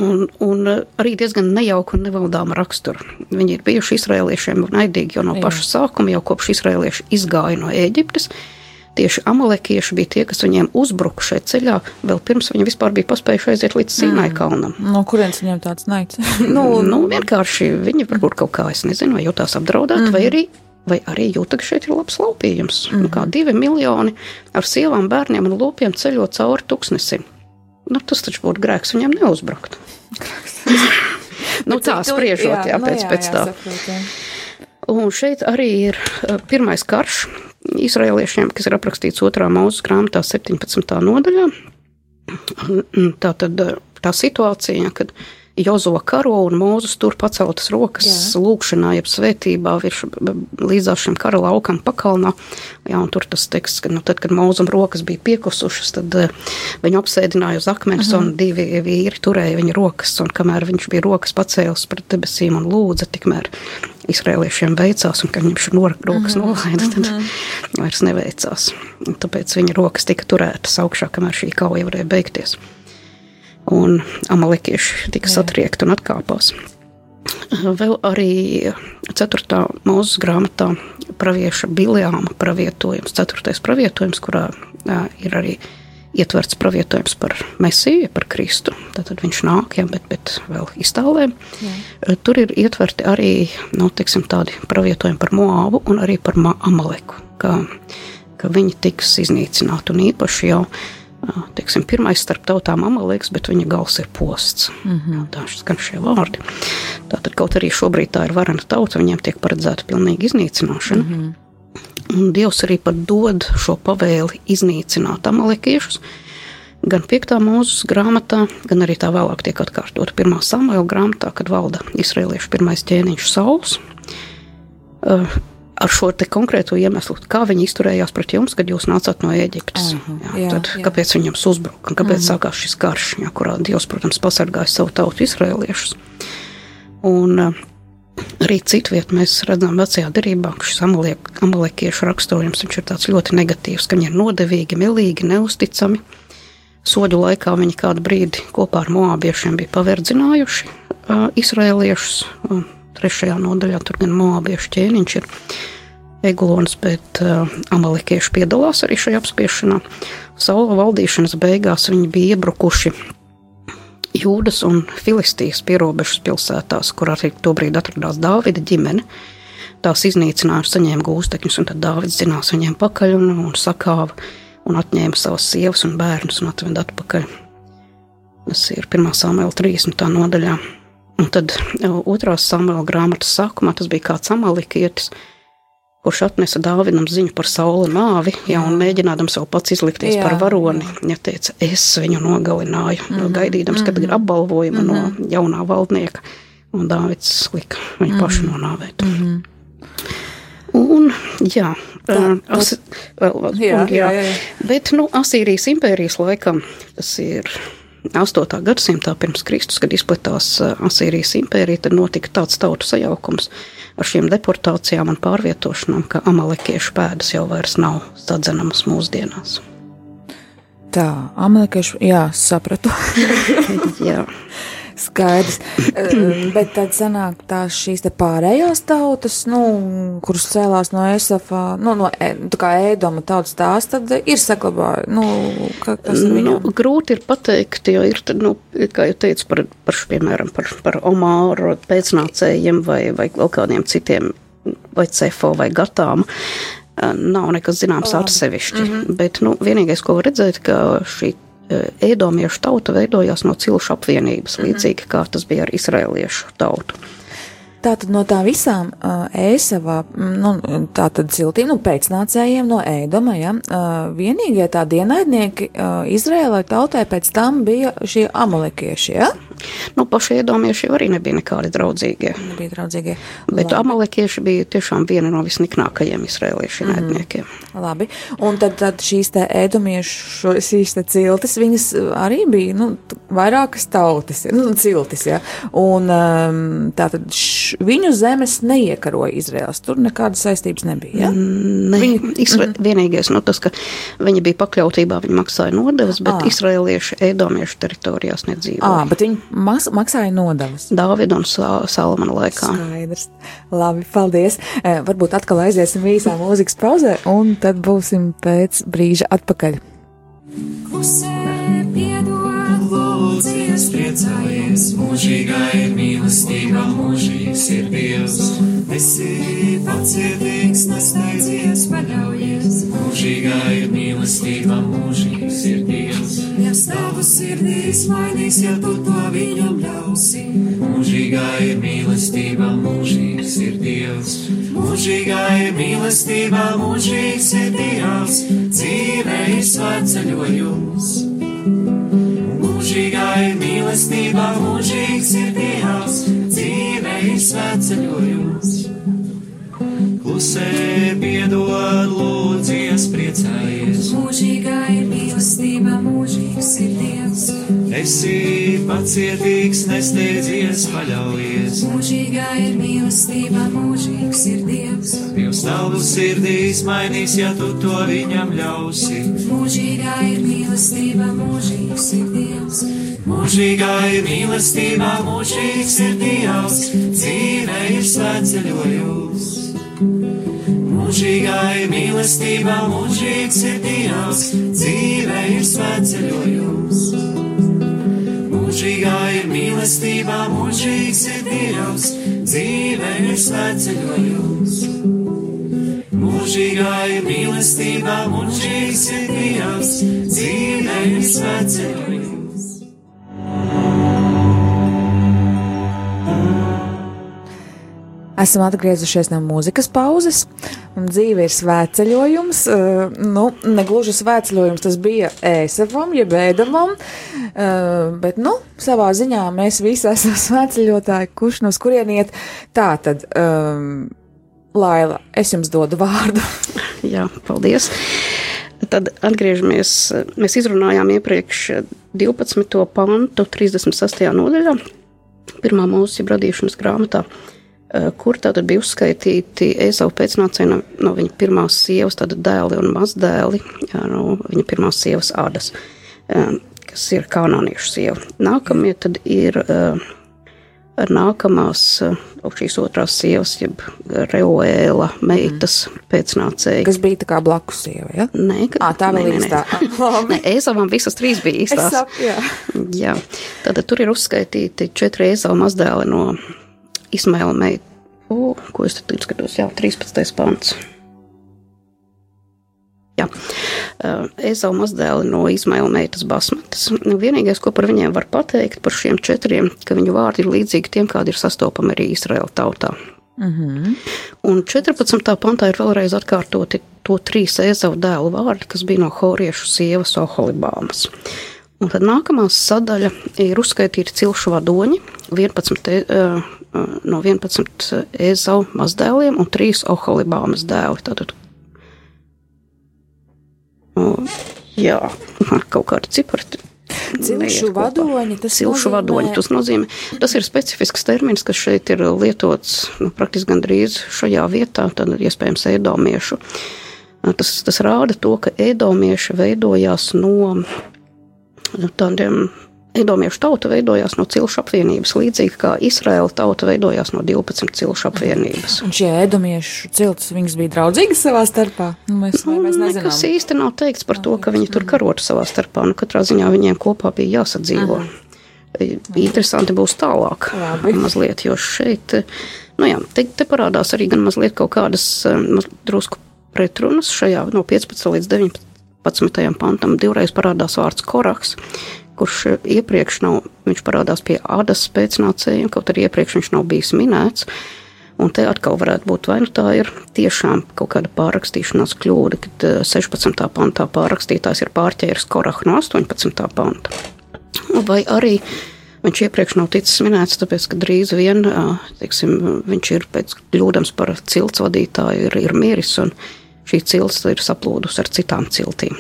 Un, un uh, arī diezgan nejauka un nevaldāma rakstura. Viņi ir bijuši izrēliešiem naidīgi jau no Jā. paša sākuma, jau kopš izrēlieši izgāja no Ēģiptes. Tieši amalekieši bija tie, kas viņiem uzbruka šajā ceļā, vēl pirms viņi vispār bija paspējuši aiziet līdz mm. kalnam. No kurienes viņiem tāds naids? [LAUGHS] nu, [LAUGHS] nu, vienkārši viņi varbūt kaut kā, es nezinu, vai jutās apdraudēti, mm. vai arī vai arī jūta, ka šeit ir labs laupījums. Mm. -hmm. Kā divi miljoni ar sievām, bērniem un lūpiem ceļot cauri tuksnesim. Nu, tas taču būtu grēks viņam neuzbrukt. [LAUGHS] nu, tā spriežot, jā, jā, pēc, no, jā, pēc tā. Saprot, jā. Un šeit arī ir uh, pirmais karš izraēliešiem, kas ir aprakstīts otrā mūzes grāmatā, 17. nodaļā. Tā tad uh, tā situācija, kad Jozo karo un Mūzes tur paceltas rokas jā. lūkšanā, jeb svētībā virs līdzās šim kara laukam pakalnā. Jā, un tur tas teksts, ka, nu, tad, kad Mūzum rokas bija piekusušas, tad uh, viņu apsēdināja uz akmens uh -huh. un divi vīri turēja viņa rokas, un kamēr viņš bija rokas pacēlis pret debesīm un lūdza, tikmēr Izrēliešiem veicās, un kad viņš rokas nolaida, tad uh -huh. vairs neveicās. Un tāpēc viņa rokas tika turētas augšā, kamēr šī kauja varēja beigties un amalekieši tika satriekti un atkāpās. Vēl arī 4. mūzes grāmatā pravieša Biljāma pravietojums, 4. pravietojums, kurā ir arī ietverts pravietojums par Mesiju, par Kristu. Tātad viņš nāk, ja, bet, bet vēl iztālē. Jā. Tur ir ietverti arī nu, teiksim, tādi pravietojumi par Moābu un arī par Amaleku, ka, ka viņi tiks iznīcināti un īpaši jau. Teiksim, pirmais starp tautām amaleks, bet viņa gals ir posts. Mm -hmm. Tā skan šie vārdi. Tātad, kaut arī šobrīd tā ir varena tauta, viņiem tiek paredzēta pilnīga iznīcināšana. Mm -hmm. Un Dievs arī pat dod šo pavēli iznīcināt amalekiešus. Gan 5. mūzes grāmatā, gan arī tā vēlāk tiek atkārtota 1. samuēlā grāmatā, kad valda Izraēliešu pirmais ķēniņš Sauls. Ar šo konkrēto iemeslu, kā viņi izturējās pret jums, kad jūs nācāt no Eģiptes. Uh -huh, jā, tad, jā. Kāpēc viņam uzbruka un kāpēc uh -huh. sākās šis karš, jā, kurā Dievs, protams, pasargāja savu tautu, Izraēliešus. Un uh, Arī citviet mēs redzam vecajā derībā, ka šis amalekiešu raksturojums ir tāds ļoti negatīvs, ka viņi ir nodevīgi, milīgi, neusticami. Soļu laikā viņi kādu brīdi kopā ar moābiešiem bija paverdzinājuši uh, izrēliešus. Uh, trešajā nodaļā tur gan moābiešu ķēniņš ir egulons, bet uh, amalekieši piedalās arī šajā apspiešanā. Saula valdīšanas beigās viņi bija iebrukuši Jūdas un Filistijas pierobežas pilsētās, kur arī tobrīd atradās Dāvida ģimene. Tās iznīcināja, saņēma gūstekņus, un tad Dāvids zinās viņiem pakaļ un, un sakāva un atņēma savas sievas un bērnus un atveda atpakaļ. Tas ir 1. samuēlā 30. nodaļā. Un tad otrā samuēlā grāmatas sākumā tas bija kāds amalikietis, kurš atnesa Dāvidam ziņu par sauli nāvi, ja, un mēģinādams vēl pats izlikties jā, par varoni, ja teica, es viņu nogalināju, mm -hmm. gaidīdams, kad ir mhm. apbalvojuma mm -hmm. no mhm. jaunā valdnieka, un Dāvids lika viņu mm -hmm. pašu nonāvēt. Mm -hmm. Un, jā, tā, as, vēl, jā, un, jā, jā, jā. Bet, nu, Asīrijas impērijas laikam tas ir 8. gadsimtā pirms Kristus, kad izplatās Asīrijas impērija, tad notika tāds tautu sajaukums, ar šīm deportācijām un pārvietošanām, ka amalekiešu pēdas jau vairs nav sadzenamas mūsdienās. Tā, amalekiešu, jā, sapratu. [LAUGHS] jā. Skaidrs. Bet tad sanāk tās šīs te pārējās tautas, nu, kuras cēlās no Esafa, nu, no, e, tā kā ēdoma tautas tās, tad ir saglabāja, nu, ka, kas ir viņu? Nu, grūti ir pateikt, jo ir, tad, nu, kā jau teicu, par, par piemēram, par, par Omāru pēcnācējiem vai, vai vēl kādiem citiem, vai Cefo vai Gatām nav nekas zināms atsevišķi. Mm -hmm. Bet nu, vienīgais, ko var redzēt, ka šī ēdomiešu tauta veidojās no cilšu apvienības, mhm. līdzīgi kā tas bija ar izrēliešu tautu. Tātad no tā visām uh, ēsavā, nu, tātad ciltīm, nu, pēcnācējiem no ēdoma, ja, uh, vienīgie tā dienaidnieki uh, Izrēlai tautai pēc tam bija šie amalekieši, ja? Nu, paši iedomieši arī nebija nekādi draudzīgie. Nebija draudzīgie. Bet Labi. amalekieši bija tiešām viena no visniknākajiem izrēliešu mm. ēdniekiem. Labi, un tad, tad šīs te ēdomiešu, šīs te ciltis, viņas arī bija, nu, vairākas tautas, [LAUGHS] nu, ciltis, ja, un um, tātad š, viņu zemes neiekaroja Izraels, tur nekādas saistības nebija, ja? Ne, viņi, Isra, mm. vienīgais, nu, tas, ka viņi bija pakļautībā, viņi maksāja nodevas, bet à. izrēlieši ēdomiešu teritorijās nedzīvoja. À, bet viņi mas, maksāja nodevas. Dāvida un Salmana laikā. Skaidrs. Labi, paldies. E, varbūt atkal aiziesim īsā mūzikas pauzē, un tad būsim pēc brīža atpakaļ. Klusē, piedod, lūdzies, priecājies, mūžīgā ir mīlestība, mūžīgs ir Dievs. Esi pacietīgs, nesteidzies, paļaujies, mūžīgā ir mīlestība, mūžīgs ir Dievs. Ja stāvu sirdīs mainīs, ja tu to viņam ļausi. Mūžīgā ir mīlestība, mūžīgs ir Dievs. Mūžīgā ir mīlestība, mūžīgs ir Dievs. Dzīve ir svētceļojums. Mūžīgā ir mīlestība, mūžīgs ir Dievs. Dzīve ir svētceļojums. Klusē piedod, Esi pacietīgs, nesteidzies, paļaujies. Mūžīgā ir mīlestība, mūžīgs ir Dievs. Dievs tavu sirdīs mainīs, ja tu to viņam ļausi. Mūžīgā ir mīlestība, mūžīgs ir Dievs. Mūžīgā ir mīlestība, mūžīgs ir Dievs. Dzīve ir svētceļojums. Mūžīgai mīlestībā mūžīgs ir Dievs, dzīve ir svētceļojums. Mūžīgā ir mīlestībā mūžīgs ir Dievs, dzīve ir svētceļojums. Mūžīgā ir mīlestībā mūžīgs ir Dievs, dzīve ir svētceļojums. Esam atgriezušies no mūzikas pauzes, dzīve ir svētceļojums. Uh, nu, negluži svētceļojums tas bija ēsavam, jeb ēdamam, uh, bet, nu, savā ziņā mēs visi esam [LAUGHS] svētceļotāji, kurš no kurien iet. Tā tad, um, Laila, es jums dodu vārdu. [LAUGHS] Jā, paldies. Tad atgriežamies, mēs izrunājām iepriekš 12. pantu 36. nodaļā, pirmā mūsu radīšanas grāmatā. Eh, kur tātad bija uzskaitīti Ezavu pēcnācēji no, no viņa pirmās sievas, tātad dēli un mazdēli, no viņa pirmās sievas ādas, eh, kas ir kanāniešu sieva. Nākamie tad ir eh, nākamās, šīs otrās sievas, jeb Reuēla meitas mm. pēcnācēji. Kas bija tā kā blakus sieva, ja? Nē, ka, à, tā vēl īstā. Nē, [LAUGHS] Ezavam visas trīs bija īstās. Saku, jā. jā. Tātad tur ir uzskaitīti četri Ezava mazdēli no Ismaila meitu, o, ko es tad skatos, jā, 13. pants. Jā, Ezau mazdēli no Izmaila meitas basmetas. Nu, vienīgais, ko par viņiem var pateikt, par šiem četriem, ka viņu vārdi ir līdzīgi tiem, kādi ir sastopami arī Izraēla tautā. Mm -hmm. Un 14. pantā ir vēlreiz atkārtoti to trīs Ezau dēlu vārdi, kas bija no horiešu sievas Oholibāmas. Un tad nākamā sadaļa ir uzskaitīti cilšu vadoņi, 11, uh, no 11 ezau mazdēliem un 3 oholibāmas dēli. Tātad, jā, kaut kādi cipari. Cilšu vadoņi, tas Cilšu nozīmē... vadoņi, tas nozīmē, tas ir specifisks termins, kas šeit ir lietots nu, praktiski gandrīz šajā vietā, tad iespējams ēdomiešu. Tas, tas rāda to, ka ēdomieši veidojās no tādiem Edomiešu tauta veidojās no cilšu apvienības, līdzīgi kā Izraēla tauta veidojās no 12 cilšu apvienības. Un šie edomiešu cilts, viņas bija draudzīgas savā starpā? Nu, mēs, nu, mēs nezinām. Nekas īsti nav teikts par to, ka viņi tur karotu savā starpā. Nu, katrā ziņā viņiem kopā bija jāsadzīvo. Aha. Interesanti būs tālāk, Labi. mazliet, jo šeit, nu jā, te, te parādās arī gan mazliet kaut kādas maz, drusku pretrunas šajā no 15 līdz 19 11. pantam divreiz parādās vārds koraks, kurš iepriekš nav, viņš parādās pie ādas pēcnācējiem, kaut arī iepriekš viņš nav bijis minēts. Un te atkal varētu būt, vai nu tā ir tiešām kaut kāda pārrakstīšanās kļūda, kad 16. pantā pārrakstītājs ir pārķēris korahu no 18. panta. Vai arī viņš iepriekš nav ticis minēts, tāpēc, ka drīz vien, teiksim, viņš ir pēc kļūdams par cilts vadītāju, ir, ir miris un šī cilts ir saplūdusi ar citām ciltīm.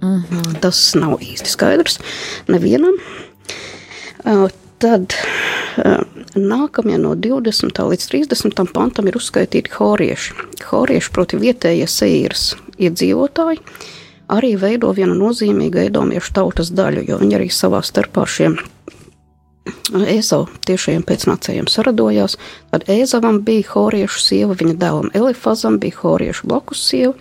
Mm -hmm. Tas nav īsti skaidrs nevienam. Tad nākamie no 20. līdz 30. pantam ir uzskaitīti horieši. Horieši, proti, vietējie seiras iedzīvotāji, arī veido vienu nozīmīgu edomiešu tautas daļu, jo viņi arī savā starpā šiem Ēzau tiešajiem pēcnācējiem saradojās. Tad Ēzavam bija horiešu sieva, viņa dēlam Elifazam bija horiešu blakus sieva.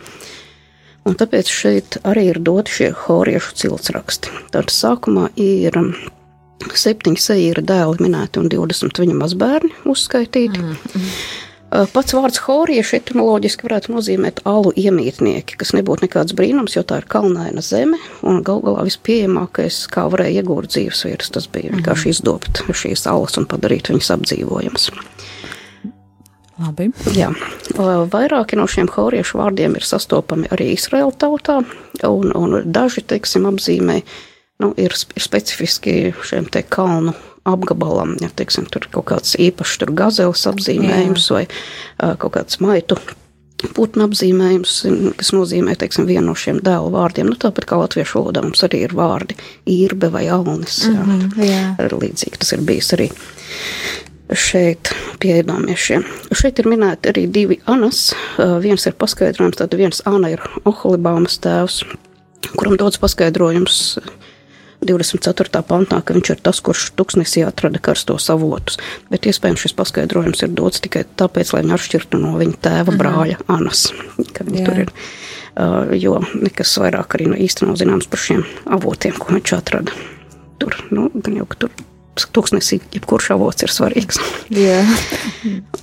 Un tāpēc šeit arī ir doti šie horiešu ciltsraksti. Tad sākumā ir um, septiņi seīra dēli minēti un 20 viņa mazbērni uzskaitīti. Mm pats vārds horieši etimoloģiski varētu nozīmēt alu iemītnieki, kas nebūtu nekāds brīnums, jo tā ir kalnaina zeme un gal galā vispieejamākais, kā varēja iegūt dzīves vietas, tas bija vienkārši mhm. izdobt šīs alas un padarīt viņas apdzīvojamas. Labi. Jā, vairāki no šiem horiešu vārdiem ir sastopami arī Izraēla tautā, un, un daži, teiksim, apzīmē, nu, ir, ir specifiski šiem te kalnu apgabalam, ja teiksim, tur kaut kāds īpašs gazels apzīmējums Jā. vai uh, kaut kāds maitu putnu apzīmējums, kas nozīmē teiksim, vienu no šiem dēlu vārdiem. Nu, tāpat kā latviešu valodā mums arī ir vārdi īrbe vai alnis. Jā. Mm -hmm, jā. Līdzīgi tas ir bijis arī šeit pie ēdāmiešiem. Šeit ir minēti arī divi anas. Viens ir paskaidrojums, tad viens ana ir Oholibāmas tēvs, kuram dots paskaidrojums 24. pantā, ka viņš ir tas, kurš tuksnesī atrada karstos avotus. Bet iespējams šis paskaidrojums ir dots tikai tāpēc, lai viņu atšķirtu no viņa tēva brāļa Anas, ka viņi Jā. tur ir. Jo nekas vairāk arī no īsti nav zināms par šiem avotiem, ko viņš atrada. Tur, nu, gan jau, ka tur tūkstnesī jebkurš avots ir svarīgs.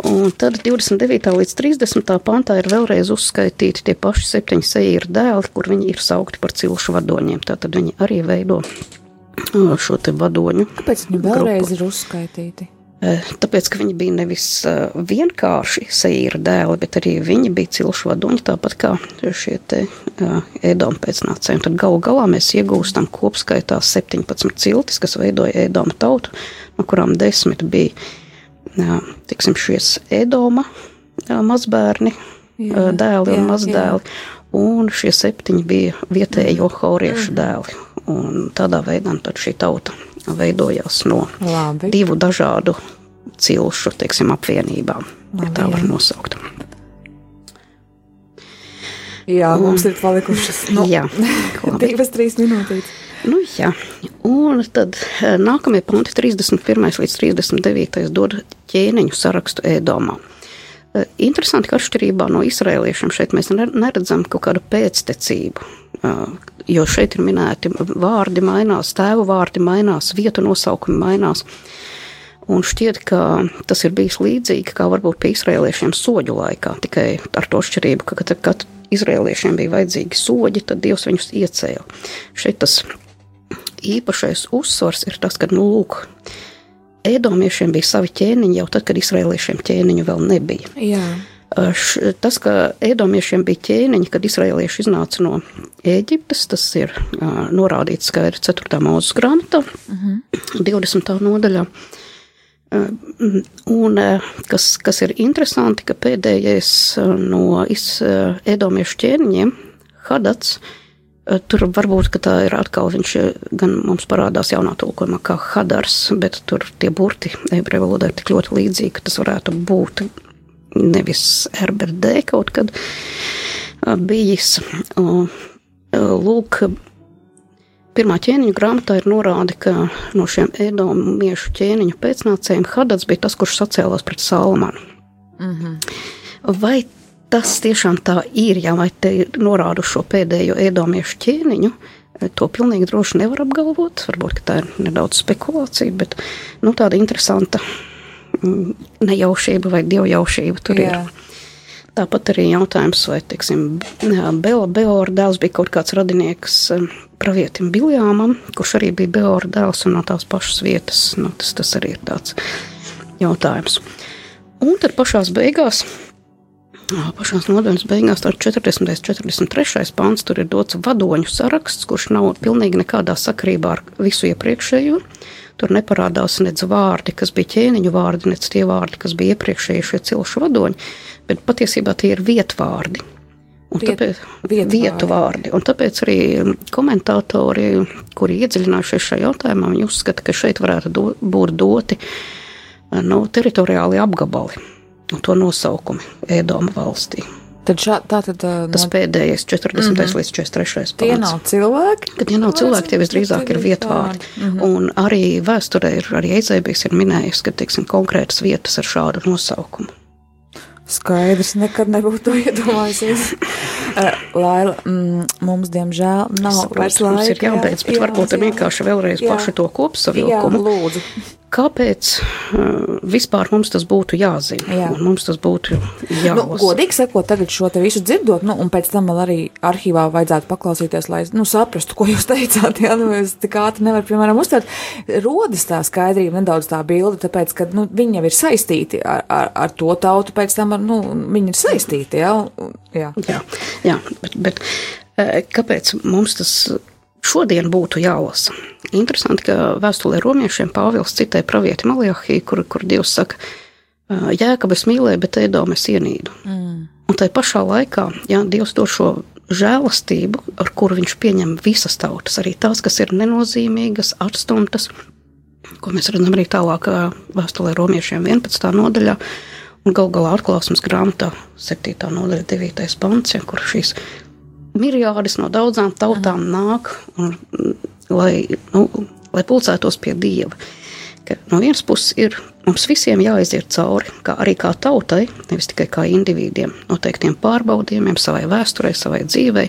Un tad 29. līdz 30. pantā ir vēlreiz uzskaitīti tie paši septiņi seīri dēli, kur viņi ir saukti par cilšu vadoņiem. Tātad viņi arī veido ā, šo te vadoņu. Kāpēc viņi vēlreiz ir uzskaitīti? E, Tāpēc, ka viņi bija nevis ā, vienkārši seīri dēli, bet arī viņi bija cilšu vadoņi, tāpat kā šie te ēdoma pēcnācēji. Tad galu galā mēs iegūstam kopskaitā 17 ciltis, kas veidoja ēdoma tautu, no kurām 10 bija jā, tiksim, šies ēdoma jā, mazbērni, Jā, jā, dēli jā, un mazdēli, un šie septiņi bija vietējo hauriešu dēli. Un tādā veidā nu, tad šī tauta veidojās no Labi. divu dažādu cilšu teiksim, apvienībām, ja Labi, tā var nosaukt. Jā, mums ir palikušas nu, Jā, [LAUGHS] divas, trīs minūtes. Nu, jā, un tad eh, nākamie punkti, 31. līdz 39. dod ķēniņu sarakstu ēdomā. Eh, Interesanti, ka atšķirībā no izrēliešiem šeit mēs ne- neredzam kaut kādu pēctecību, jo šeit ir minēti vārdi mainās, tēvu vārdi mainās, vietu nosaukumi mainās. Un šķiet, ka tas ir bijis līdzīgi kā varbūt pie izrēliešiem soļu laikā, tikai ar to atšķirību, ka kad, kad izrēliešiem bija vajadzīgi soļi, tad Dievs viņus iecēla. Šeit tas īpašais uzsvars ir tas, ka, nu, lūk, ēdomiešiem bija savi ķēniņi jau tad, kad izrēliešiem ķēniņu vēl nebija. Jā. Š- Tas, ka ēdomiešiem bija ķēniņi, kad izrēlieši iznāca no Ēģiptes, tas ir uh, norādīts skaidri 4. mūzes grāmatā, uh -huh. 20. nodaļā. Uh, Un kas, kas ir interesanti, ka pēdējais no ēdomiešu ķēniņiem, Hadats, tur varbūt ka tā ir atkal, viņš gan mums parādās jaunā tulkojumā kā Hadars, bet tur tie burti ebreju valodā ir tik ļoti līdzīgi, ka tas varētu būt nevis RBD kaut kad bijis. Lūk, pirmā ķēniņa grāmatā ir norāde, ka no šiem ēdomiešu ķēniņu pēcnācējiem Hadats bija tas, kurš sacēlās pret Salmanu. Mm -hmm. Vai tas tiešām tā ir, ja vai te norādu šo pēdējo ēdomiešu ķēniņu? To pilnīgi droši nevar apgalvot. Varbūt tā ir nedaudz spekulācija, bet nu, tāda interesanta mm, nejaušība vai dievjaušība tur Jā. ir. Tāpat arī jautājums, vai teiksim, Bela Beora dēls bija kaut kāds radinieks eh, pravietim Biljāmam, kurš arī bija Beora dēls un no tās pašas vietas. Nu, tas, tas arī ir tāds jautājums. Un tad pašās beigās, ā, pašās nodaļas beigās, tur 40. un 43. pāns, tur ir dots vadoņu saraksts, kurš nav pilnīgi nekādā sakarībā ar visu iepriekšējo. Tur neparādās nec vārdi, kas bija ķēniņu vārdi, nec tie vārdi, kas bija iepriekšējie šie cilšu vadoņi, bet patiesībā tie ir vietvārdi. Un Viet- tāpēc, vietvārdi. vietu vārdi. Un tāpēc arī komentātori, kuri iedziļinājušies šajā jautājumā, viņi uzskata, ka šeit varētu do, būt doti nu, teritoriāli apgabali un to nosaukumi Ēdoma valstī. Tad šā, tā tad uh, Tas no, pēdējais 40. Mm -hmm. līdz 43. tie pants. nav cilvēki. Kad tie nav cilvēki, tie visdrīzāk ir vietvārdi. Mm -hmm. Un arī vēsturē ir arī Eizēbijs ir minējis, ka, teiksim, konkrētas vietas ar šādu nosaukumu. Skaidrs, nekad nebūtu iedomājusies. [LAUGHS] Laila, mm, mums diemžēl nav Saprotu, vairs mums laika. ir jābeidz, bet varbūt ir vienkārši vēlreiz Jā. paši to Jā, kopsavilkumu. lūdzu. Kāpēc uh, vispār mums tas būtu jāzina? Jā. Mums tas būtu Nu, jālasa. godīgi sakot, tagad šo te visu dzirdot, nu, un pēc tam vēl arī arhīvā vajadzētu paklausīties, lai nu, saprastu, ko jūs [LAUGHS] teicāt. Jā, nu, es tik ātri nevaru, piemēram, uztvert. Rodas tā skaidrība, nedaudz tā bilde, tāpēc, ka nu, viņi jau ir saistīti ar, ar, ar to tautu, pēc tam ar, nu, viņi ir saistīti. Jā, un, jā. Jā, jā bet, bet kāpēc mums tas šodien būtu jālasa? Interesanti, ka vēstulē romiešiem Pāvils citē pravieti Malijahī, kur, kur Dievs saka, Jēkab es mīlēju, bet Edomu es ienīdu. Mm. Un tai pašā laikā, ja Dievs dod šo žēlastību, ar kuru viņš pieņem visas tautas, arī tās, kas ir nenozīmīgas, atstumtas, ko mēs redzam arī tālāk vēstulē romiešiem 11. nodaļā, un gal galā atklāsmes grāmatā 7. nodaļa 9. pants, ja, kur šīs mirjādas no daudzām tautām nāk un mm, lai, nu, lai pulcētos pie Dieva. Ka no vienas puses ir mums visiem jāiziet cauri, kā arī kā tautai, nevis tikai kā individiem, noteiktiem pārbaudījumiem savai vēsturei, savai dzīvei,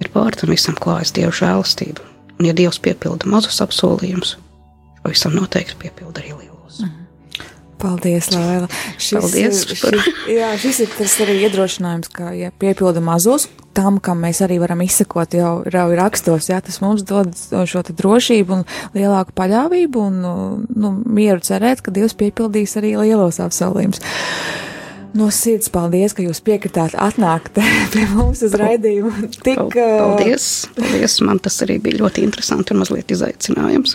ir pāri tam visam klājas Dieva žēlastība. Un ja Dievs piepilda mazus apsolījumus, pavisam noteikti piepilda arī lielos. Mm. Paldies, Laila. Šis, Paldies par- šis, jā, šis ir tas arī iedrošinājums, ka, ja piepilda mazos, tam, kam mēs arī varam izsekot jau, jau rakstos, jā, tas mums dod šo drošību un lielāku paļāvību un, nu, mieru cerēt, ka Dievs piepildīs arī lielos apsolījumus. No sirds paldies, ka jūs piekritāt atnākt [LAUGHS] pie mums uz raidījumu. Tik, Paldies! Paldies! Man tas arī bija ļoti interesanti un mazliet izaicinājums.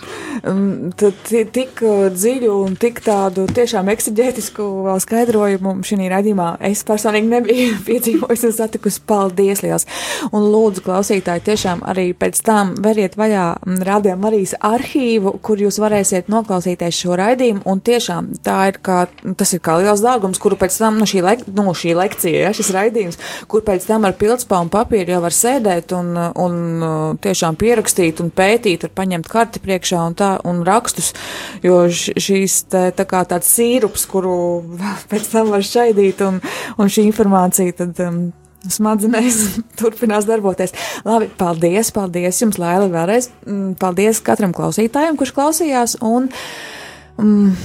um, tad ti- tik uh, dziļu un tik tādu tiešām eksigētisku vēl skaidrojumu šī raidījumā es personīgi nebiju [LAUGHS] piedzīvojis un satikusi. Paldies liels! Un lūdzu, klausītāji, tiešām arī pēc tam veriet vaļā Radio Marijas arhīvu, kur jūs varēsiet noklausīties šo raidījumu. Un tiešām tā ir kā, tas ir kā liels dārgums, kuru pēc tam, nu, šī, lek, nu, šī lekcija, ja, šis raidījums, kur pēc tam ar pildspānu papīru jau var sēdēt un, un uh, tiešām pierakstīt un pētīt, var paņemt karti priekšā un tā, un rakstus, jo š- šīs te, tā kā tāds sīrups, kuru [LAUGHS] pēc tam var šaidīt un, un šī informācija tad. Um, Smadzenēs [LAUGHS] turpinās darboties. Labi, paldies, paldies jums, Laila, vēlreiz. Mm, Paldies katram klausītājam, kurš klausījās. Un, mm,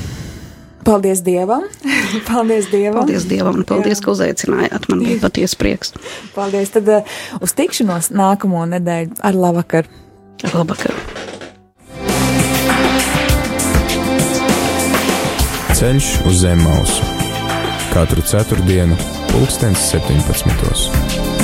paldies Dievam! [LAUGHS] paldies Dievam! Paldies Dievam un paldies, ka uzaicinājāt. Man bija patiesi prieks. [LAUGHS] Paldies! Tad uh, uz tikšanos nākamo nedēļu ar labvakar! Labvakar! Ceļš uz zem mausu katru ceturtdienu, pulkstens 17.